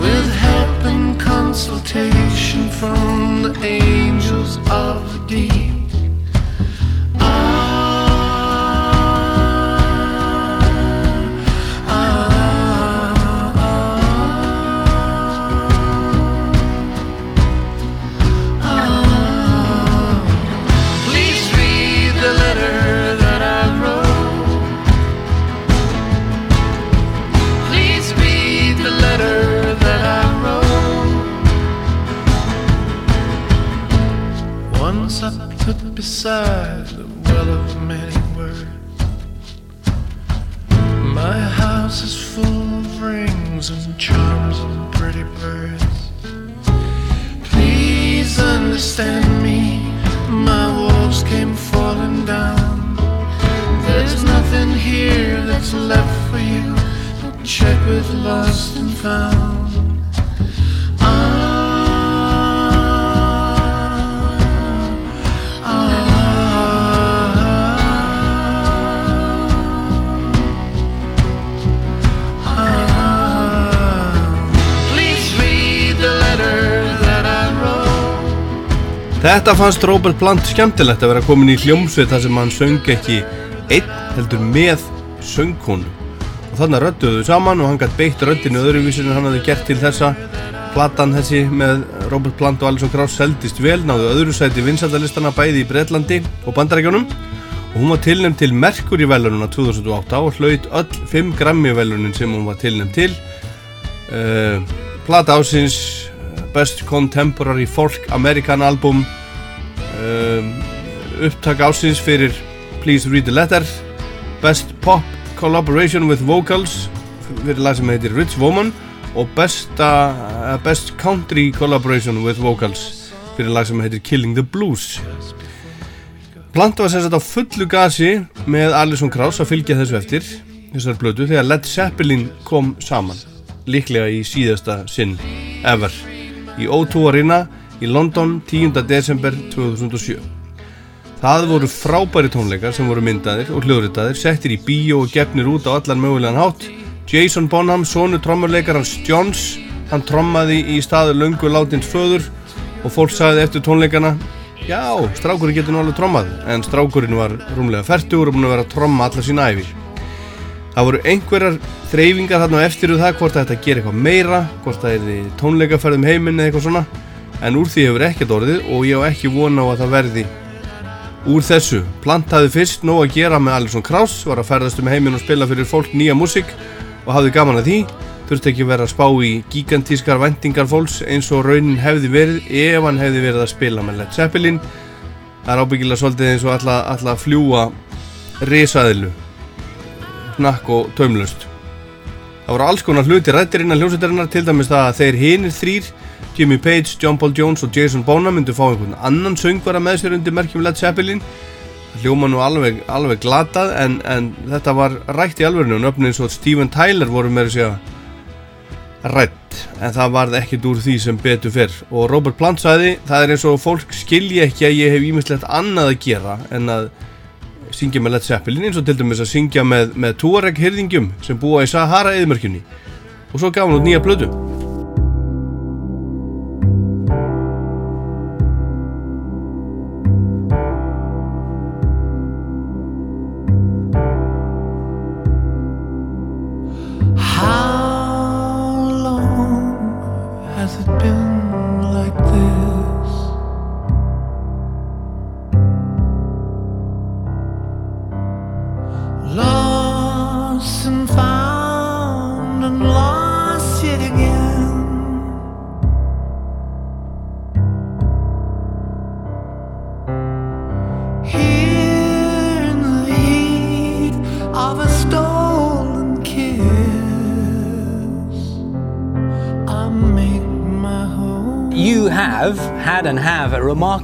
with help and consultation from the angels of the deep. Beside the well of many words. My house is full of rings and charms and pretty birds. Please understand me. My walls came falling down. There's nothing here that's left for you. Check with lost and found. Þetta fannst Robert Plant skemmtilegt að vera komin í hljómsveit þar sem hann söng ekki einn heldur með söngkonu. Og þannig rödduðu þau saman og hann gætt beitt röddinu öðruvísin en hann hafði gert til þessa. Platan þessi með Robert Plant og Alison Krauss seldist vel, náðu öðru sæti vinsaldalistana bæði í Breitlandi og Bandarækjunum og hún var tilnæmt til Mercury velununa 2008 og hlaut öll 5 Grammy velunin sem hún var tilnæmt til. Uh, plata ásins Best Contemporary Folk American Album um, upptak ásins fyrir Please Read the Letter Best Pop Collaboration with Vocals fyrir lag sem heitir Rich Woman og besta, uh, Best Country Collaboration with Vocals fyrir lag sem heitir Killing the Blues. Plant var sagt á fullu gasi með Alison Krauss að fylgja þessu eftir þessar blötu þegar Led Zeppelin kom saman líklega í síðasta sinn ever í O2 Arena í London 10. desember 2007 Það voru frábæri tónleikar sem voru myndaðir og hljóðritaðir settir í bíó og gefnir út á allan mögulegan hátt. Jason Bonham, sonu trommurleikarans Johns hann trommaði í staðu löngu látins föður og fólk sagði eftir tónleikana Já, strákurinn getur nú alveg trommað. En strákurinn var rúmlega færtugur og búin að vera að tromma alla sína æfi Það voru einhverjar þreyfingar þarna eftir um það hvort að gera eitthvað meira hvort það er tónleikaferð um heiminn eða eitthvað svona en úr því hefur ekkert orðið og ég á ekki vona á að það verði úr þessu. Plant hafði fyrst nóg að gera með Alison Krauss, var að ferðast um heiminn og spila fyrir fólk nýja músík og hafði gaman að því, þurfti ekki vera að spá í gigantískar vendingar fólks eins og raunin hefði verið ef hann hefði verið að spila með Led Zeppelin. Það er ábyggilega svolítið eins og alla, alla fljúa risaðilu, snakk og taumlust. Það voru alls konar hluti rættir innan hljómsveitarinnar til dæmis að þeir hinir þrýr Jimmy Page, John Paul Jones og Jason Bonham myndu fá einhvern annan söngvara með sér undir merkjum Led Zeppelin. Hljóma nú alveg, alveg glatað en, en þetta var rætt í alverðinu og nöfnum eins og Steven Tyler voru með að segja rætt en það varð ekkert úr því sem betur fyrr og Robert Plant sagði það er eins og fólk skilji ekki að ég hef ímislegt annað að gera en að syngja með Led Zeppelin eins og til dæmis að syngja með, með Tuareg hyrðingjum sem búa í Sahara eðmörkjunni og svo gaf hann út nýja blödu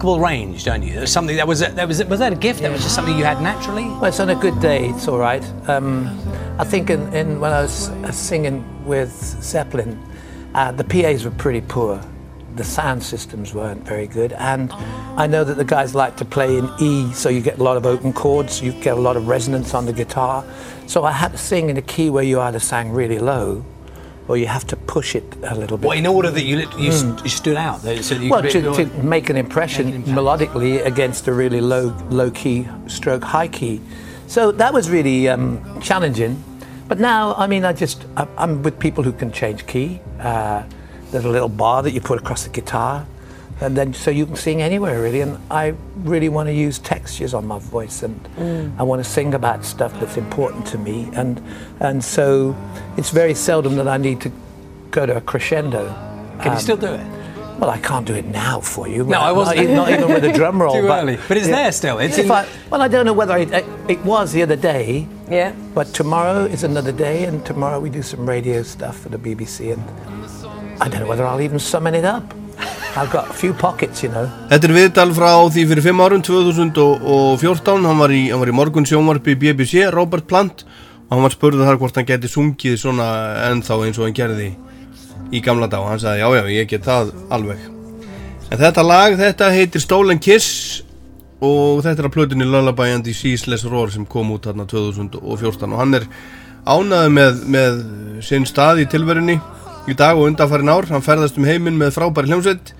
remarkable range, don't you? Something that was that was was that a gift? That was just something you had naturally. Well, it's on a good day, it's all right. Um, I think in, in when I was uh, singing with Zeppelin, uh, the PAs were pretty poor. The sound systems weren't very good, and I know that the guys like to play in E, so you get a lot of open chords, you get a lot of resonance on the guitar. So I had to sing in a key where you either sang really low, or you have to push it a little bit. Well, in order that you lit- you, Mm. st- you stood out, though, so you well, to, to make an impression melodically against a really low, low key stroke, high key. So that was really um, challenging. But now, I mean, I just I- I'm with people who can change key. Uh, there's a little bar that you put across the guitar, and then so you can sing anywhere really. And I really want to use textures on my voice, and I want to sing about stuff that's important to me. And and so it's very seldom that I need to go to a crescendo. Can you Um, still do it? well, I can't do it now for you. No, I wasn't- even- Not, even with a drum roll. Too but- early. But it's there still. It's If in- I, well, I don't know whether it, it was the other day. Yeah. But tomorrow is another day, and tomorrow we do some radio stuff for the BBC, and I don't know whether I'll even summon it up. Þetta er viðtal frá því fyrir 5 árum 2014, hann var í, hann var í morgun sjónvarpi BBC, Robert Plant. Og hann var spurður þar hvort hann geti sungið svona ennþá eins og hann gerði í gamla dag og hann sagði já já ég get það alveg. En þetta lag þetta heitir Stolen Kiss. Og þetta er að plötunni Lullaby and the Ceaseless Roar sem kom út þarna 2014 og hann er ánaði með, með sinn stað í tilverunni í dag og undanfærin ár. Hann ferðast um heiminn með frábæri hljómsveit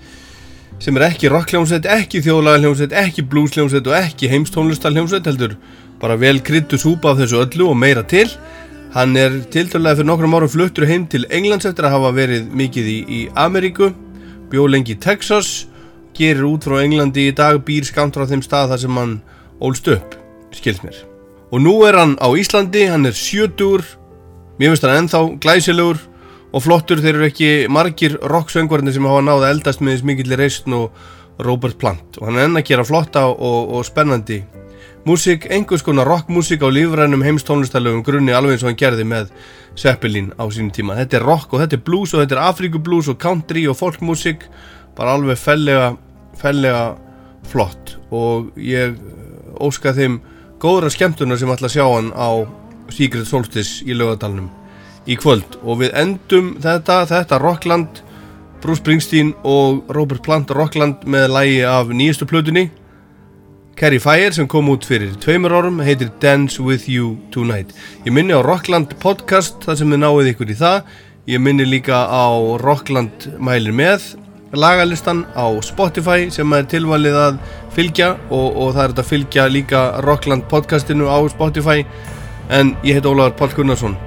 sem er ekki rockhljómsveit, ekki þjóðlaga hljómsveit, ekki bluesljómsveit og ekki heimstónlistar hljómsveit heldur. Bara vel kryttu súpa af þessu öllu og meira til. Hann er tiltölulega fyrir nokkrum árum fluttur heim til Englands eftir að hafa verið mikið í, í Ameríku bjó lengi í Texas gerir út frá Englandi í dag býr skamt frá þeim stað þar sem hann ólst upp, skilst mér. Og nú er hann á Íslandi, hann er sjötur mér finnst hann ennþá glæsilegur og flottur þeir eru ekki margir rocksöngvarnir sem hafa náða eldast með þess mikill reysn og Robert Plant. Og hann er enn að gera flotta og, og spennandi músík, einhvers konar rockmúsík á lífrænum heimstónlistarlegum grunni alveg eins og hann gerði með Zeppelin á sínum tíma. Þetta er rock og þetta er blues og þetta er afrikublues og country og folkmúsík bara alveg fellega, fellega flott. Og ég óska þeim góðra skemmtunar sem ætla að sjá hann á Secret Solstice í lögadalnum í kvöld. Og við endum þetta, þetta Rockland Bruce Springsteen og Robert Plant Rockland með lægi af nýjastu plötunni Carrie Fire sem kom út fyrir tveimur árum heitir Dance With You Tonight. Ég minni á Rockland podcast þar sem þið náið ykkur í það. Ég minni líka á Rockland mælir með lagalistan á Spotify sem er tilvalið að fylgja og, og það er þetta að fylgja líka Rockland podcastinu á Spotify. En ég heit Ólaður Pál Gunnarsson